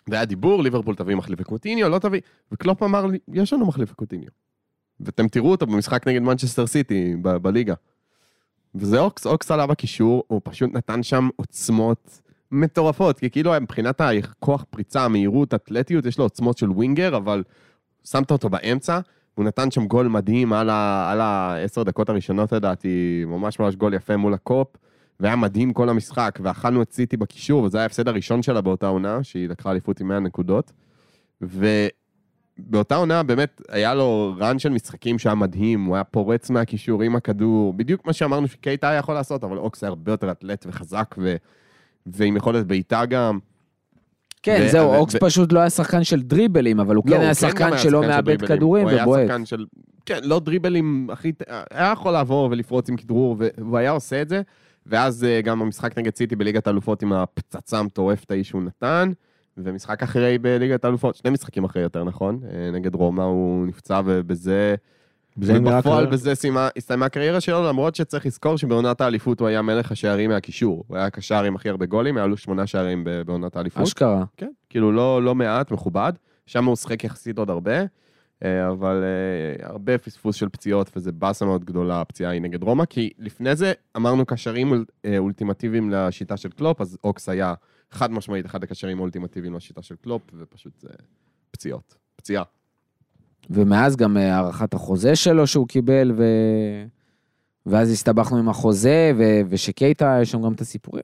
והיה דיבור, ליברפול תביא מחליף לקוטיניו, לא תביא, וקלופ אמר לי, יש לנו מחליף לקוטיניו. ואתם תראו אותו במשחק נגד מנצ'סטר סיטי ב- בליגה. וזה אוקס, אוקס עלה בקישור, הוא פשוט נתן שם עוצמות מטורפות, כי כאילו מבחינת הכוח פריצה, המהירות, אתלטיות, יש לו עוצמות של ווינגר, אבל שמת אותו באמצע, הוא נתן שם גול מדהים על העשר דקות הראשונות לדעתי, ממש ממש גול יפה מול הקופ, והיה מדהים כל המשחק, ואכלנו את סיטי בקישור, וזה היה ההפסד הראשון שלה באותה עונה, שהיא לקחה אליפות עם 100 נקודות. ובאותה עונה באמת היה לו רן של משחקים שהיה מדהים, הוא היה פורץ מהקישור עם הכדור, בדיוק מה שאמרנו שקייטה היה יכול לעשות, אבל אוקס היה הרבה יותר אתלט וחזק, ו... ועם יכולת בעיטה גם. כן, ו- זהו, ו- אוקס ו- פשוט לא היה שחקן של דריבלים, אבל הוא לא, כן הוא היה שחקן היה שלא מאבד. כדורים הוא ובועט. היה שחקן של... כן, לא דריבלים הכי... היה יכול לעבור ולפרוץ עם כדרור, והוא היה עושה את זה. ואז אה, גם המשחק נגד סיטי בליגת האלופות עם הפצצה המטורפת ההיא שהוא נתן. ומשחק אחרי בליגת האלופות, שני משחקים אחרי יותר נכון, אה, נגד רומא הוא נפצע ובזה, ובפועל בזה סיימה- הסתיימה הקריירה שלו, למרות שצריך לזכור שבעונת האליפות הוא היה מלך השערים מהקישור, הוא היה הקשר עם הכי הרבה גולים, היה לו שמונה שערים בעונת האליפות. אשכרה. כן, כאילו לא, לא מעט, מכובד. שם הוא שיחק יחסית עוד הרבה, אבל אה, הרבה פספוס של פציעות, וזה באסה מאוד גדולה, הפציעה היא נגד רומא, כי לפני זה אמרנו קשרים אה, אולטימטיביים לשיטה של קלופ, אז אוקס היה חד משמעית אחד הקשרים האולטימטיביים לשיטה של קלופ, ופשוט זה פציעות, פציעה. ומאז גם אה, הארכת החוזה שלו שהוא קיבל, ו... ואז הסתבכנו עם החוזה, ו... ושקייטה, יש שם גם את הסיפורים.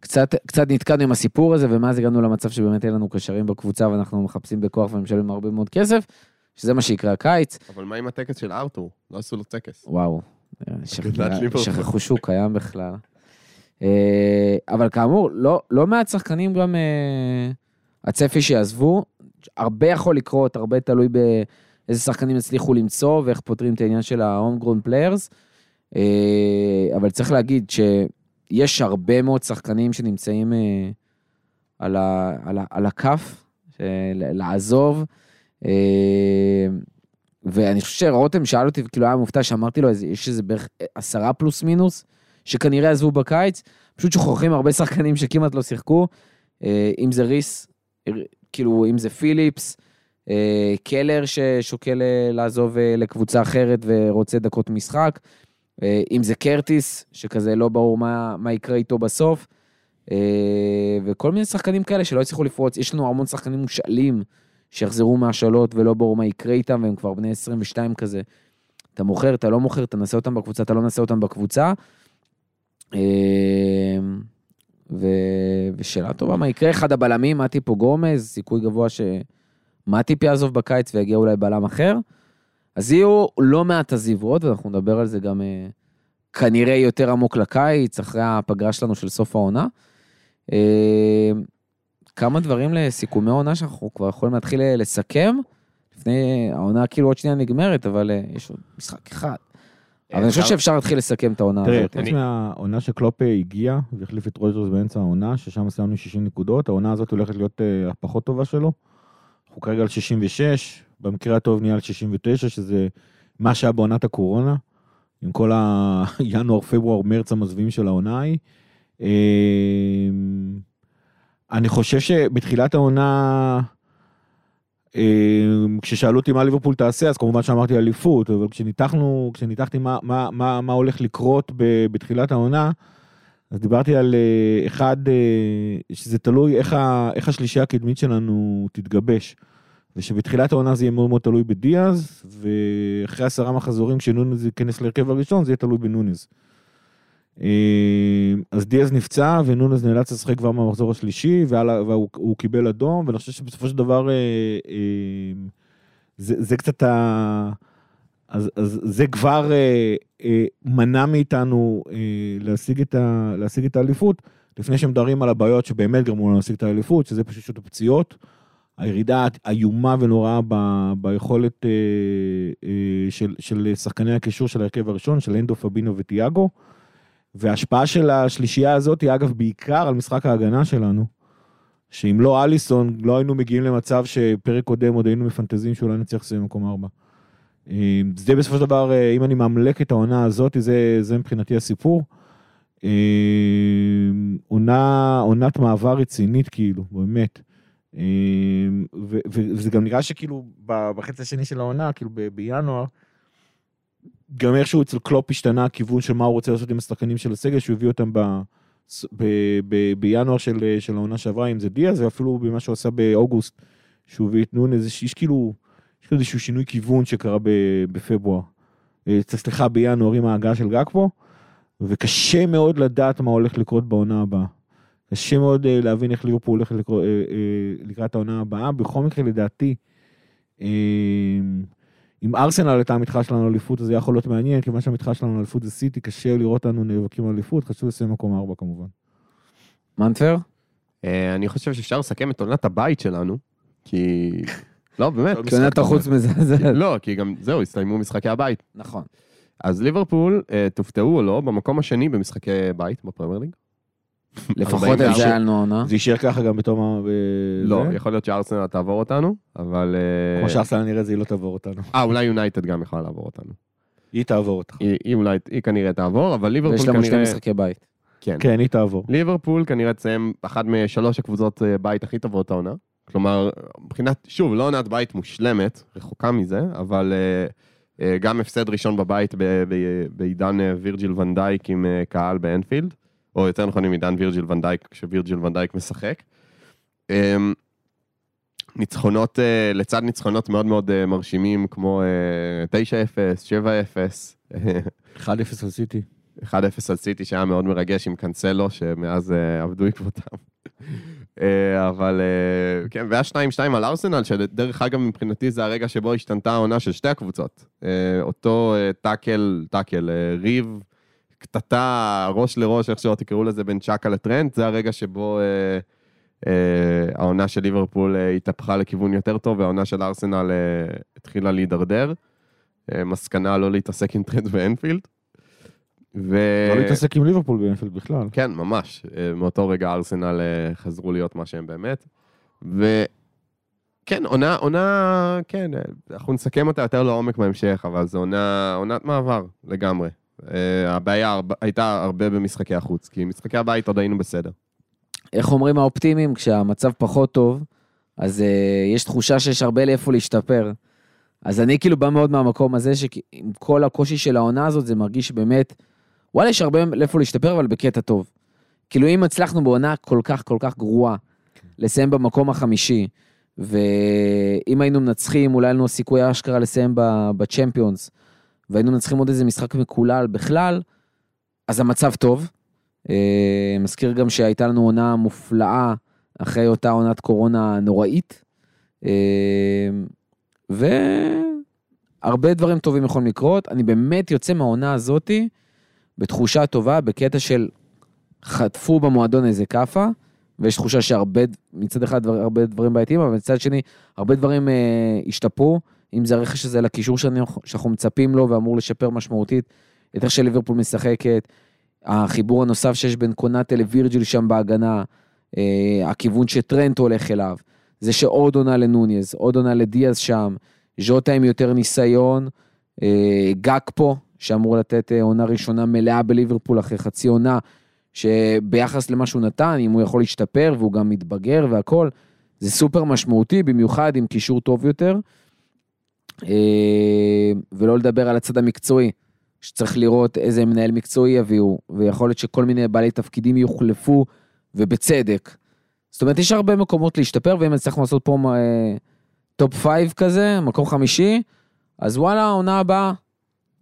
קצת, קצת נתקענו עם הסיפור הזה, ומאז הגענו למצב שבאמת אין לנו קשרים בקבוצה, ואנחנו מחפשים בכוח ומשלמים הרבה מאוד כסף, שזה מה שיקרה הקיץ. אבל מה עם הטקס של ארתור? לא עשו לו טקס. וואו. שכחו שהוא קיים בכלל. אה, אבל כאמור, לא, לא מעט שחקנים גם אה, הצפי שיעזבו, הרבה יכול לקרות, הרבה תלוי באיזה שחקנים יצליחו למצוא ואיך פותרים את העניין של ה-home-grown players. אה, אבל צריך להגיד שיש הרבה מאוד שחקנים שנמצאים אה, על, ה, על, ה, על הכף, של- לעזוב. אה, ואני חושב שרותם שאל אותי, וכאילו היה מופתע שאמרתי לו, יש איזה בערך עשרה פלוס מינוס, שכנראה עזבו בקיץ, פשוט שוכחים הרבה שחקנים שכמעט לא שיחקו, אה, אם זה ריס, אה, כאילו, אם זה פיליפס, אה, קלר ששוקל אה, לעזוב אה, לקבוצה אחרת ורוצה דקות משחק, אה, אם זה קרטיס, שכזה לא ברור מה, מה יקרה איתו בסוף, אה, וכל מיני שחקנים כאלה שלא הצליחו לפרוץ. יש לנו המון שחקנים מושאלים שיחזרו מהשאלות ולא ברור מה יקרה איתם, והם כבר בני 22 כזה. אתה מוכר, אתה לא מוכר, אתה נעשה אותם בקבוצה, אתה לא נעשה אותם בקבוצה. אה, ו... ושאלה טובה, מה יקרה? אחד הבלמים, מטיפ או גומז, סיכוי גבוה שמטיפ יעזוב בקיץ ויגיע אולי בלם אחר. אז יהיו לא מעט עזיבות, ואנחנו נדבר על זה גם אה, כנראה יותר עמוק לקיץ, אחרי הפגרה שלנו של סוף העונה. אה, כמה דברים לסיכומי העונה שאנחנו כבר יכולים להתחיל אה, לסכם. לפני, העונה כאילו עוד שנייה נגמרת, אבל יש עוד משחק אחד. אבל אני חושב אפשר- שאפשר להתחיל לסכם את העונה תראה, הזאת. חוץ מהעונה שקלופ הגיע והחליף את רוג'רס באמצע העונה, ששם סיימנו 60 נקודות, העונה הזאת הולכת להיות הפחות טובה שלו. אנחנו כרגע על 66, במקרה הטוב נהיה על 69, שזה מה שהיה בעונת הקורונה, עם כל הינואר, פברואר, מרץ המזוויעים של העונה ההיא. אה, אני חושב שבתחילת העונה, אה, כששאלו אותי מה ליברפול תעשה, אז כמובן שאמרתי אליפות, אבל כשניתחנו, כשניתחתי מה, מה, מה, מה הולך לקרות בתחילת העונה, אז דיברתי על אה, אחד, אה, שזה תלוי איך, ה, איך השלישייה הקדמית שלנו תתגבש. ושבתחילת העונה זה יהיה מאוד מאוד תלוי בדיאז, ואחרי עשרה מחזורים כשנונז ייכנס להרכב הראשון, זה יהיה תלוי בנונז. אה, אז דיאז נפצע, ונונז נאלץ לשחק כבר מהמחזור השלישי, והוא הוא קיבל אדום, ואני חושב שבסופו של דבר אה, אה, זה, זה קצת ה... אז, אז זה כבר אה, אה, מנע מאיתנו אה, להשיג, את להשיג את האליפות, לפני שמדברים על הבעיות שבאמת גרמו לנו להשיג את האליפות, שזה פשוט הפציעות. הירידה האיומה ונוראה ב, ביכולת אה, אה, של, של שחקני הקישור של ההרכב הראשון, של אנדו, פבינו וטיאגו. וההשפעה של השלישייה הזאת היא אגב בעיקר על משחק ההגנה שלנו. שאם לא אליסון, לא היינו מגיעים למצב שפרק קודם עוד היינו מפנטזים שאולי נצליח לסיים במקום ארבע. אה, זה בסופו של דבר, אה, אם אני מאמלק את העונה הזאת, זה, זה מבחינתי הסיפור. אה, עונה, עונת מעבר רצינית כאילו, באמת. ו- וזה גם נראה שכאילו בחצי השני של העונה, כאילו בינואר, גם איכשהו אצל קלופ השתנה הכיוון של מה הוא רוצה לעשות עם השחקנים של הסגל, שהוא הביא אותם ב, ב, ב, בינואר של, של העונה שעברה, אם זה דיאז, ואפילו במה שהוא עשה באוגוסט, שהוא הביא את נונז, יש יש כאילו, יש כאילו איזשהו שינוי כיוון שקרה ב, בפברואר. אה, סליחה, בינואר עם ההגעה של גקפו, וקשה מאוד לדעת מה הולך לקרות בעונה הבאה. קשה מאוד אה, להבין איך ליברפול הולך אה, אה, לקראת העונה הבאה. בכל מקרה, לדעתי, אה, אם ארסנל הייתה המתחרה שלנו לאליפות, אז זה יכול להיות מעניין, כיוון שהמתחרה שלנו לאליפות זה סיטי, קשה לראות אותנו נאבקים על אליפות, חשוב לסיים מקום ארבע כמובן. מנטבר? אני חושב שאפשר לסכם את עונת הבית שלנו, כי... לא, באמת. כי עונת החוץ מזעזעת. לא, כי גם זהו, הסתיימו משחקי הבית. נכון. אז ליברפול, תופתעו או לא, במקום השני במשחקי בית בפרמייר ליג. לפחות את 44. זה היה לנו העונה. זה יישאר ככה גם בתום ה... לא? יכול להיות שארסנל תעבור אותנו, אבל... אה, כמו שארסנל נראה זה היא לא תעבור אותנו. אה, אולי יונייטד גם יכולה לעבור אותנו. היא תעבור אותך. היא אולי, היא כנראה תעבור, אבל ליברפול ויש לנו שני כנראה... משחקי בית. כן. כן, היא תעבור. ליברפול כנראה תסיים אחת משלוש הקבוצות אה, בית הכי טובות העונה. כלומר, מבחינת, שוב, לא עונת בית מושלמת, רחוקה מזה, אבל אה, גם הפסד ראשון בבית בעידן וירג'יל ונדייק עם קהל באנפילד, או יותר נכון עם עידן וירג'יל ונדייק, כשווירג'יל ונדייק משחק. אה, ניצחונות, אה, לצד ניצחונות מאוד מאוד אה, מרשימים, כמו אה, 9-0, 7-0, 1-0 על סיטי. 1-0 על סיטי שהיה מאוד מרגש עם קאנסלו, שמאז אה, עבדו עקבותם. אבל כן, והיה 2-2 על ארסנל, שדרך אגב מבחינתי זה הרגע שבו השתנתה העונה של שתי הקבוצות. אותו טאקל, טאקל, ריב, קטטה, ראש לראש, איך שלא תקראו לזה, בין צ'אקה לטרנט, זה הרגע שבו אה, אה, העונה של ליברפול אה, התהפכה לכיוון יותר טוב, והעונה של ארסנל אה, התחילה להידרדר. אה, מסקנה לא להתעסק עם טרנט באנפילד. ו... לא להתעסק עם ליברפול באנפילד בכלל. כן, ממש. אה, מאותו רגע ארסנל אה, חזרו להיות מה שהם באמת. וכן, עונה, עונה, כן, אה, אנחנו נסכם אותה יותר לעומק בהמשך, אבל זו עונה, עונת מעבר לגמרי. אה, הבעיה הרבה- הייתה הרבה במשחקי החוץ, כי משחקי הבית עוד היינו בסדר. איך אומרים האופטימיים? כשהמצב פחות טוב, אז uh, יש תחושה שיש הרבה לאיפה להשתפר. אז אני כאילו בא מאוד מהמקום הזה, שעם כל הקושי של העונה הזאת, זה מרגיש באמת, וואלה, יש הרבה לאיפה להשתפר, אבל בקטע טוב. כאילו, אם הצלחנו בעונה כל כך כל כך גרועה, לסיים במקום החמישי, ואם היינו מנצחים, אולי היה לנו סיכוי אשכרה לסיים ב- בצ'מפיונס, והיינו מנצחים עוד איזה משחק מקולל בכלל, אז המצב טוב. אה, מזכיר גם שהייתה לנו עונה מופלאה אחרי אותה עונת קורונה נוראית. אה, והרבה דברים טובים יכולים לקרות. אני באמת יוצא מהעונה הזאתי בתחושה טובה, בקטע של חטפו במועדון איזה כאפה, ויש תחושה שהרבה, מצד אחד הרבה דברים בעייתיים, אבל מצד שני, הרבה דברים אה, השתפרו, אם זה הרכש הזה לקישור שאני, שאנחנו מצפים לו ואמור לשפר משמעותית את איך שליברפול משחקת, החיבור הנוסף שיש בין קונאטה לווירג'יל שם בהגנה, אה, הכיוון שטרנט הולך אליו, זה שעוד עונה לנוניז, עוד עונה לדיאז שם, ז'וטה עם יותר ניסיון, אה, גג פה, שאמור לתת אה, עונה ראשונה מלאה בליברפול אחרי חצי עונה, שביחס למה שהוא נתן, אם הוא יכול להשתפר והוא גם מתבגר והכל, זה סופר משמעותי, במיוחד עם קישור טוב יותר. אה, ולא לדבר על הצד המקצועי, שצריך לראות איזה מנהל מקצועי יביאו, ויכול להיות שכל מיני בעלי תפקידים יוחלפו, ובצדק. זאת אומרת, יש הרבה מקומות להשתפר, ואם הצלחנו לעשות פה אה, top five כזה, מקום חמישי, אז וואלה, העונה הבאה,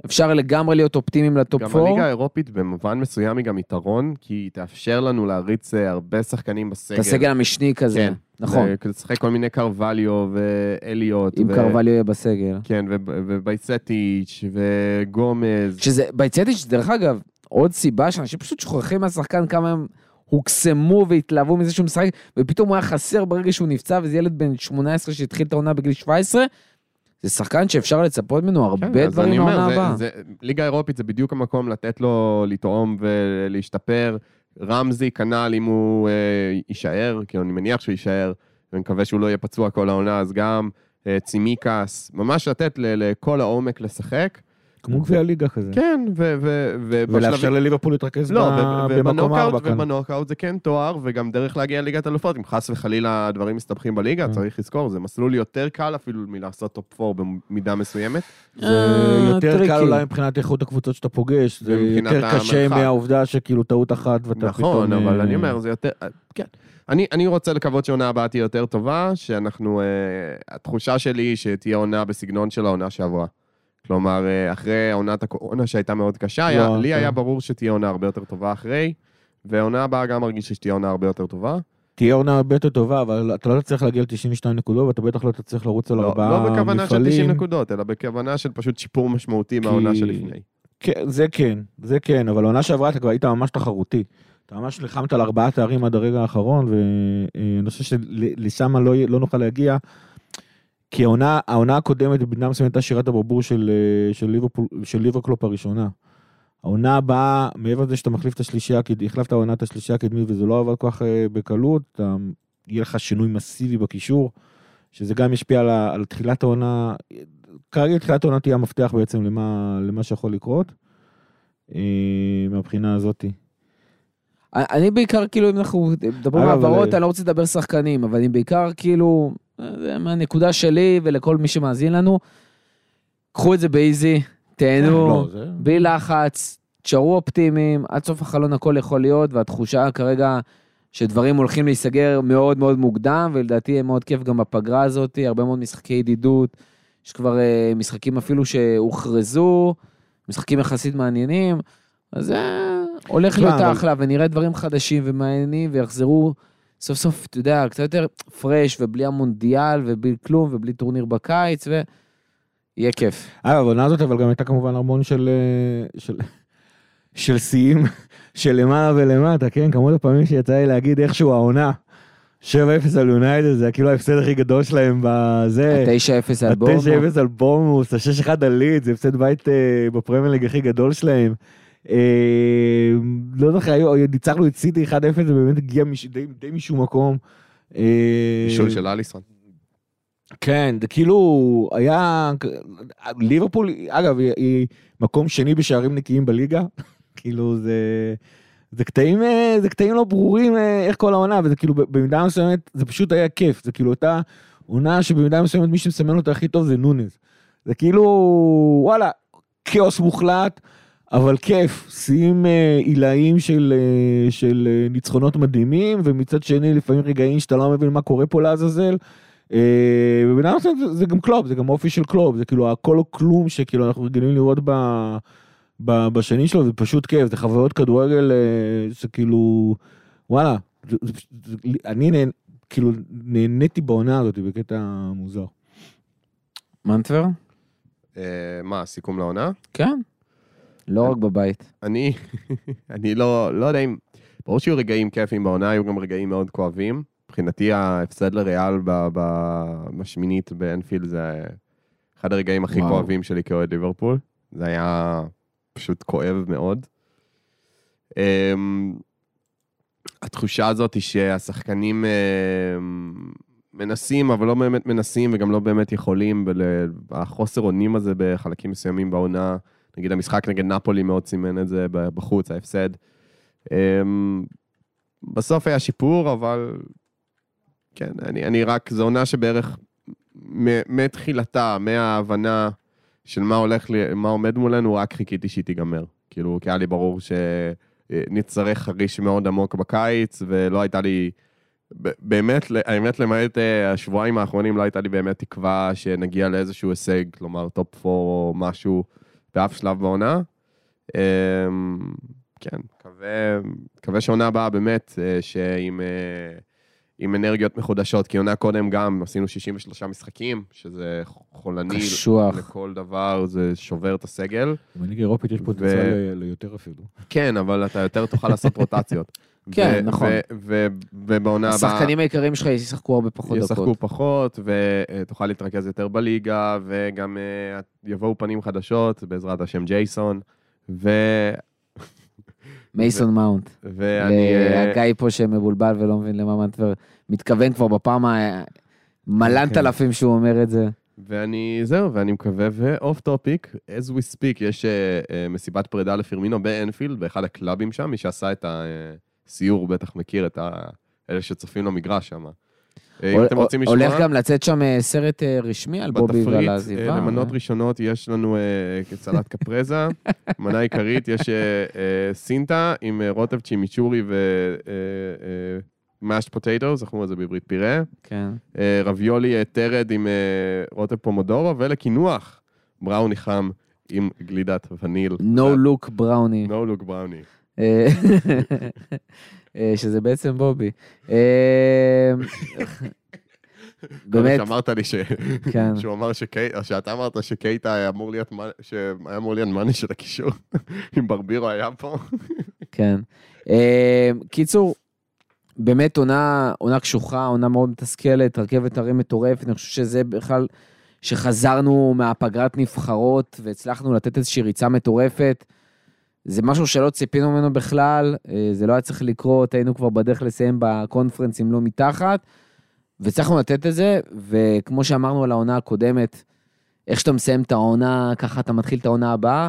אפשר לגמרי להיות אופטימיים ל top גם four. הליגה האירופית במובן מסוים היא גם יתרון, כי היא תאפשר לנו להריץ אה, הרבה שחקנים בסגל. את הסגל המשני כזה, כן. נכון, לשחק כל מיני קרווליו ואליוט. אם ו- קרווליו יהיה בסגל. כן, ו- ובייצ'טיץ' וגומז. שזה, בייצ'טיץ', דרך אגב, עוד סיבה שאנשים פשוט שוכחים מהשחקן כמה הם הוקסמו והתלהבו מזה שהוא משחק, ופתאום הוא היה חסר ברגע שהוא נפצע, וזה ילד בן 18 שהתחיל את העונה בגיל 17, זה שחקן שאפשר לצפות ממנו הרבה כן, דברים מהעונה הבאה. ליגה אירופית זה בדיוק המקום לתת לו לטעום ולהשתפר. רמזי כנ"ל אם הוא אה, יישאר, כי אני מניח שהוא יישאר, ואני מקווה שהוא לא יהיה פצוע כל העונה, אז גם אה, צימקס, ממש לתת ל- לכל העומק לשחק. כמו גביע הליגה כזה. כן, ו... ו- ולאפשר ובשלבים- לליברפול להתרכז לא, ו- במקום ארבע כאן. ובנוקאוט זה כן תואר, וגם דרך להגיע לליגת אלופות, אם חס וחלילה הדברים מסתבכים בליגה, כן. צריך לזכור, זה מסלול יותר קל אפילו מלעשות top 4 במידה מסוימת. זה אה, יותר tricky. קל אולי מבחינת איכות הקבוצות שאתה פוגש, זה יותר קשה המרחק. מהעובדה שכאילו טעות אחת ואתה נכון, פתאום... אבל אה, אני אומר, זה יותר... כן. אני, אני רוצה לקוות שעונה הבאה תהיה יותר טובה, שאנחנו... אה, התחושה שלי היא שתהיה עונה בסגנון של העונה שעברה. כלומר, אה, אחרי עונת הקורונה שהייתה מאוד קשה, היה, לא, לי כן. היה ברור שתהיה עונה הרבה יותר טובה אחרי, והעונה הבאה גם מרגיש שתהיה עונה הרבה יותר טובה. תהיה עונה הרבה יותר טובה, אבל אתה לא תצליח להגיע ל-92 נקודות, ואתה בטח לא תצליח לרוץ על לא, ארבעה לא בכוונה של 90 מפעלים. נקודות, אלא בכוונה של פשוט שיפור משמעותי מהעונה כי- שלפני. כן, זה כן, זה כן, אבל העונה שעברה אתה כבר היית ממש תחרותי. אתה ממש נלחמת על ארבעה תארים עד הרגע האחרון, ואני חושב שלשם לא, לא נוכל להגיע. כי העונה, העונה הקודמת במידה מסוימת הייתה שירת הברבור של, אה, של, ליברפול, של ליברקלופ הראשונה. העונה הבאה, מעבר לזה שאתה מחליף את השלישייה, החלפת העונה את השלישייה הקדמית וזה לא עבד כל כך אה, בקלות, אתה, יהיה לך שינוי מסיבי בקישור, שזה גם ישפיע על, על תחילת העונה, כרגע תחילת העונה תהיה המפתח בעצם למה, למה שיכול לקרות, אה, מהבחינה הזאתי. אני בעיקר, כאילו, אם אנחנו מדברים על העברות, אני לא רוצה לדבר שחקנים, אבל אני בעיקר, כאילו, זה מהנקודה שלי ולכל מי שמאזין לנו, קחו את זה באיזי, תהנו, לא, זה- בלי לחץ, תשארו אופטימיים, עד סוף החלון הכל יכול להיות, והתחושה כרגע שדברים הולכים להיסגר מאוד מאוד מוקדם, ולדעתי יהיה מאוד כיף גם בפגרה הזאת, הרבה מאוד משחקי ידידות, יש כבר אה, משחקים אפילו שהוכרזו, משחקים יחסית מעניינים, אז זה הולך תשמע, להיות אחלה, ונראה דברים חדשים ומעניינים, ויחזרו סוף סוף, אתה יודע, קצת יותר פרש, ובלי המונדיאל, ובלי כלום, ובלי טורניר בקיץ, ויהיה כיף. אגב, העונה הזאת אבל גם הייתה כמובן המון של, אה, של, של שיאים של למעלה ולמטה, כן? כמות הפעמים שיצא לי להגיד איכשהו העונה, 7-0 על יונייטד, זה כאילו ההפסד הכי גדול שלהם בזה. ה-9-0 על בורנו. ה-9-0 על בורמוס, ה-6-1 על ליד, זה הפסד בית אה, בפרמייר ליג הכי גדול שלהם. אה, לא זוכר, ניצחנו את סיטי 1-0, זה באמת הגיע די, משום מקום. אה, בישול של אליסון. כן, זה כאילו היה, ליברפול, אגב, היא, מקום שני בשערים נקיים בליגה, כאילו זה, זה קטעים, אה, זה קטעים לא ברורים אה, איך כל העונה, וזה כאילו במידה מסוימת, זה פשוט היה כיף, זה כאילו אותה עונה שבמידה מסוימת מי שמסמן אותה הכי טוב זה נונז. זה כאילו, וואלה, כאוס מוחלט, אבל כיף, שיאים אה, עילאיים של, אה, של אה, ניצחונות מדהימים, ומצד שני לפעמים רגעים שאתה לא מבין מה קורה פה לעזאזל. אה, מסוימת זה- זה גם קלוב, זה גם אופי של קלוב, זה כאילו הכל או כלום שכאילו אנחנו רגילים לראות ב, ב, בשנים שלו, זה פשוט כיף, זה חוויות כדורגל שכאילו, וואלה, זה, זה, זה, אני נהנ, כאילו נהניתי בעונה הזאת בקטע מוזר. מנטבר? אה, מה, סיכום לעונה? כן. לא רק בבית. אני, אני לא, לא יודע אם... ברור שיהיו רגעים כיפים בעונה, היו גם רגעים מאוד כואבים. מבחינתי ההפסד לריאל בשמינית באנפילד זה אחד הרגעים הכי וואו. כואבים שלי כאוהד ליברפול. זה היה פשוט כואב מאוד. אמ, התחושה הזאת היא שהשחקנים אמ, מנסים, אבל לא באמת מנסים וגם לא באמת יכולים, ול- החוסר אונים הזה בחלקים מסוימים בעונה. נגיד המשחק נגד נפולי מאוד סימן את זה בחוץ, ההפסד. אמ, בסוף היה שיפור, אבל כן, אני, אני רק, זו עונה שבערך מתחילתה, מההבנה של מה הולך, לי, מה עומד מולנו, רק חיכיתי שהיא תיגמר. כאילו, כי היה לי ברור שנצטרך חריש מאוד עמוק בקיץ, ולא הייתה לי, באמת, האמת, למעט אה, השבועיים האחרונים, לא הייתה לי באמת תקווה שנגיע לאיזשהו הישג, כלומר, top 4 או משהו באף שלב בעונה. אמ, כן, מקווה, שעונה הבאה באמת, אה, שעם אה, עם אנרגיות מחודשות, כי עונה קודם גם עשינו 63 משחקים, שזה חולני קשוח. לכל דבר, זה שובר את הסגל. בליגה האירופית יש פוטנציאל ל- ליותר אפילו. כן, אבל אתה יותר תוכל לעשות רוטציות. כן, ו- נכון. ובעונה הבאה... השחקנים העיקריים שלך ישחקו הרבה פחות ישחקו דקות. פחות, ותוכל להתרכז יותר בליגה, וגם אה, יבואו פנים חדשות, בעזרת השם ג'ייסון, ו... מייסון מאונט. ואני... אה, הגיא פה שמבולבל ולא מבין למה מנטבר מתכוון כבר בפעם המלנת כן. אלפים שהוא אומר את זה. ואני, זהו, ואני מקווה, ו off topic, as we speak, יש אה, אה, מסיבת פרידה לפירמינו באנפילד, באחד הקלאבים שם, מי שעשה את הסיור בטח מכיר את ה... אלה שצופים למגרש שם. אה, אם אתם רוצים לשמוע, הולך גם לצאת שם אה, סרט אה, רשמי על בובי ועל בתפריט, העזיבה. אה, למנות ראשונות יש לנו סלט קפרזה, מנה עיקרית יש סינטה עם רוטב צ'ימיצ'ורי ומאשט פוטטוס, איך אומרים את זה בעברית פירה, כן. רביולי טרד עם רוטב פומודורו, ולקינוח בראוני חם עם גלידת וניל. No look בראוני. No look בראוני. אה, אה, שזה בעצם בובי. אה, באמת, שאמרת לי ש... כן. שהוא אמר שקייטה, שאתה אמרת שקייטה היה אמור להיות, שהיה אמור להיות מאני של הקישור, אם ברבירו היה פה. כן. קיצור, באמת עונה, עונה קשוחה, עונה מאוד מתסכלת, רכבת הרים מטורפת, אני חושב שזה בכלל, שחזרנו מהפגרת נבחרות והצלחנו לתת איזושהי ריצה מטורפת. זה משהו שלא ציפינו ממנו בכלל, אה, זה לא היה צריך לקרות, היינו כבר בדרך לסיים בקונפרנס אם לא מתחת, והצלחנו לתת את זה, וכמו שאמרנו על העונה הקודמת, איך שאתה מסיים את העונה, ככה אתה מתחיל את העונה הבאה,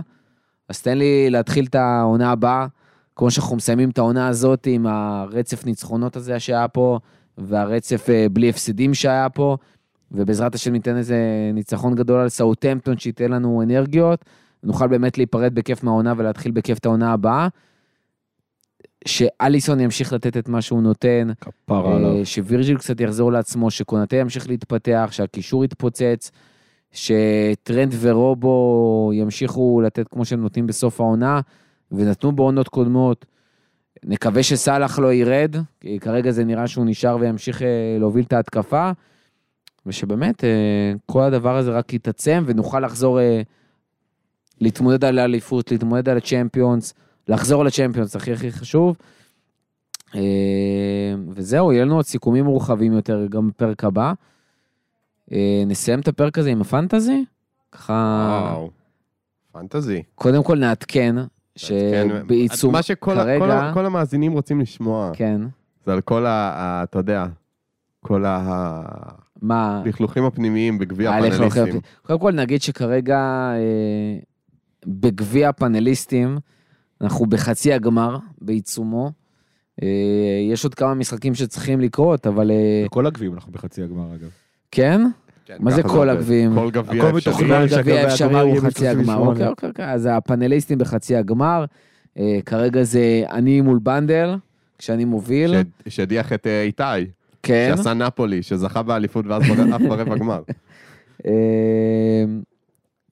אז תן לי להתחיל את העונה הבאה, כמו שאנחנו מסיימים את העונה הזאת עם הרצף ניצחונות הזה שהיה פה, והרצף אה, בלי הפסדים שהיה פה, ובעזרת השם ניתן איזה ניצחון גדול על סאוטהמפטון שייתן לנו אנרגיות, נוכל באמת להיפרד בכיף מהעונה ולהתחיל בכיף את העונה הבאה. שאליסון ימשיך לתת את מה שהוא נותן, כפרה אה, עליו. שווירג'יל קצת יחזור לעצמו, שקונטה ימשיך להתפתח, שהקישור יתפוצץ, שטרנד ורובו ימשיכו לתת כמו שהם נותנים בסוף העונה, ונתנו בעונות קודמות. נקווה שסאלח לא ירד, כי כרגע זה נראה שהוא נשאר וימשיך אה, להוביל את ההתקפה, ושבאמת אה, כל הדבר הזה רק יתעצם ונוכל לחזור להתמודד על האליפות, להתמודד על הצ'מפיונס, לחזור לצ'מפיונס, הכי הכי חשוב. אה, וזהו, יהיה לנו עוד סיכומים מורחבים יותר גם בפרק הבא. אה, נסיים את הפרק הזה עם הפנטזי? ככה, וואו. פנטזי. קודם כל נעדכן כן, שבעיצום מה שכל ה- כל כרגע, ה- כל המאזינים רוצים לשמוע, כן, זה על כל ה... ה- אתה יודע, כל מה, הלכלוכים הפנימיים בגביע הפאנליסטים. קודם כל נגיד שכרגע אה, בגביע הפאנליסטים, אנחנו בחצי הגמר, בעיצומו. אה, יש עוד כמה משחקים שצריכים לקרות, אבל אה, בכל הגביעים אנחנו בחצי הגמר אגב. כן? כן, מה זה כל. הגביעים? כל גביע הכל אפשרי. מתוכנן. כל שהגביע גביע אפשרי הגמר הוא חצי הגמר. 38. אוקיי, אוקיי, אוקיי. אז הפאנליסטים בחצי הגמר. אה, כרגע זה אני מול בנדל, כשאני מוביל. שהדיח את איתי, כן. שעשה נפולי, שזכה באליפות ואז עף ברבע גמר.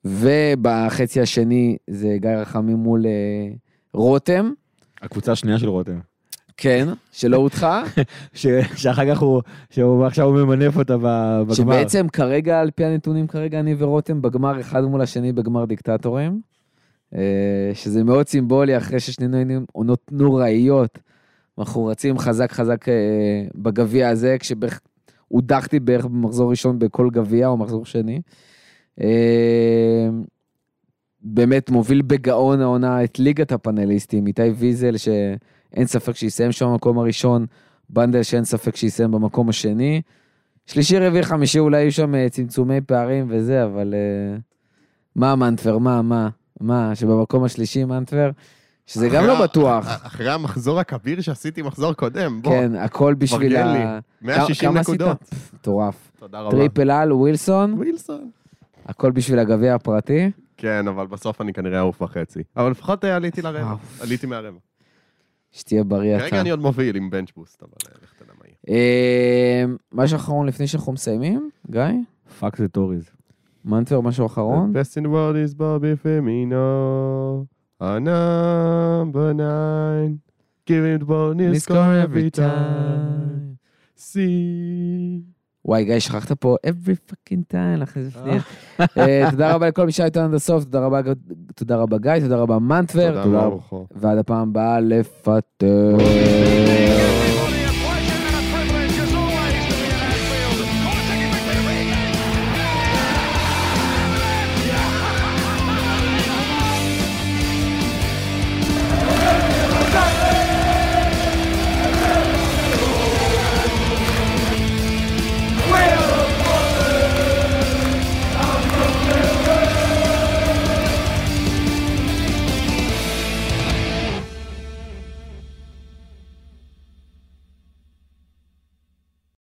ובחצי השני זה גיא רחמים מול אה, רותם. הקבוצה השנייה של רותם. כן, שלא הודחה. ש- שאחר כך הוא, שהוא עכשיו הוא ממנף אותה בגמר. שבעצם כרגע, על פי הנתונים, כרגע אני ורותם בגמר אחד מול השני בגמר דיקטטורים. אה, שזה מאוד סימבולי, אחרי ששנינו היינו עונות נוראיות. אנחנו רצים חזק חזק אה, בגביע הזה, כשבערך הודחתי בערך במחזור ראשון בכל גביע או מחזור שני. אה, באמת מוביל בגאון העונה את ליגת הפאנליסטים, איתי ויזל, שאין ספק שיסיים שם במקום הראשון, בנדל שאין ספק שיסיים במקום השני. שלישי, רביעי, חמישי אולי יהיו שם אה, צמצומי פערים וזה, אבל אה, מה מנטבר, מה, מה, מה, שבמקום השלישי מנטבר, שזה גם לא ה- בטוח. אחרי המחזור הכביר שעשיתי מחזור קודם, בוא, כן, הכל בשביל פרגן לי. ה... 160 כמה עשית? נקודות. מטורף. תודה רבה. triple על, ווילסון, ווילסון. הכל בשביל הגביע הפרטי. כן, אבל בסוף אני כנראה אעוף בחצי. אבל לפחות אה, עליתי לרבע. עליתי מהרבע. שתהיה בריא אתה. כרגע אני עוד מוביל עם bench boost, אבל אה, לך תדע מה יהיה. אה, משהו אחרון לפני שאנחנו מסיימים, גיא? fuck the Tories. מנטבר, משהו אחרון? The best in the world is Bobby Firmino, our number nine. Give him the ball, he'll score every time. See. וואי, גיא, שכחת פה every fucking time, אחרי זה לפני. אה, תודה רבה לכל מי שהיה איתנו עד הסוף, תודה רבה, תודה רבה גיא, תודה רבה מנטבר, תודה, ברוכו. ועד הפעם הבאה לפטר.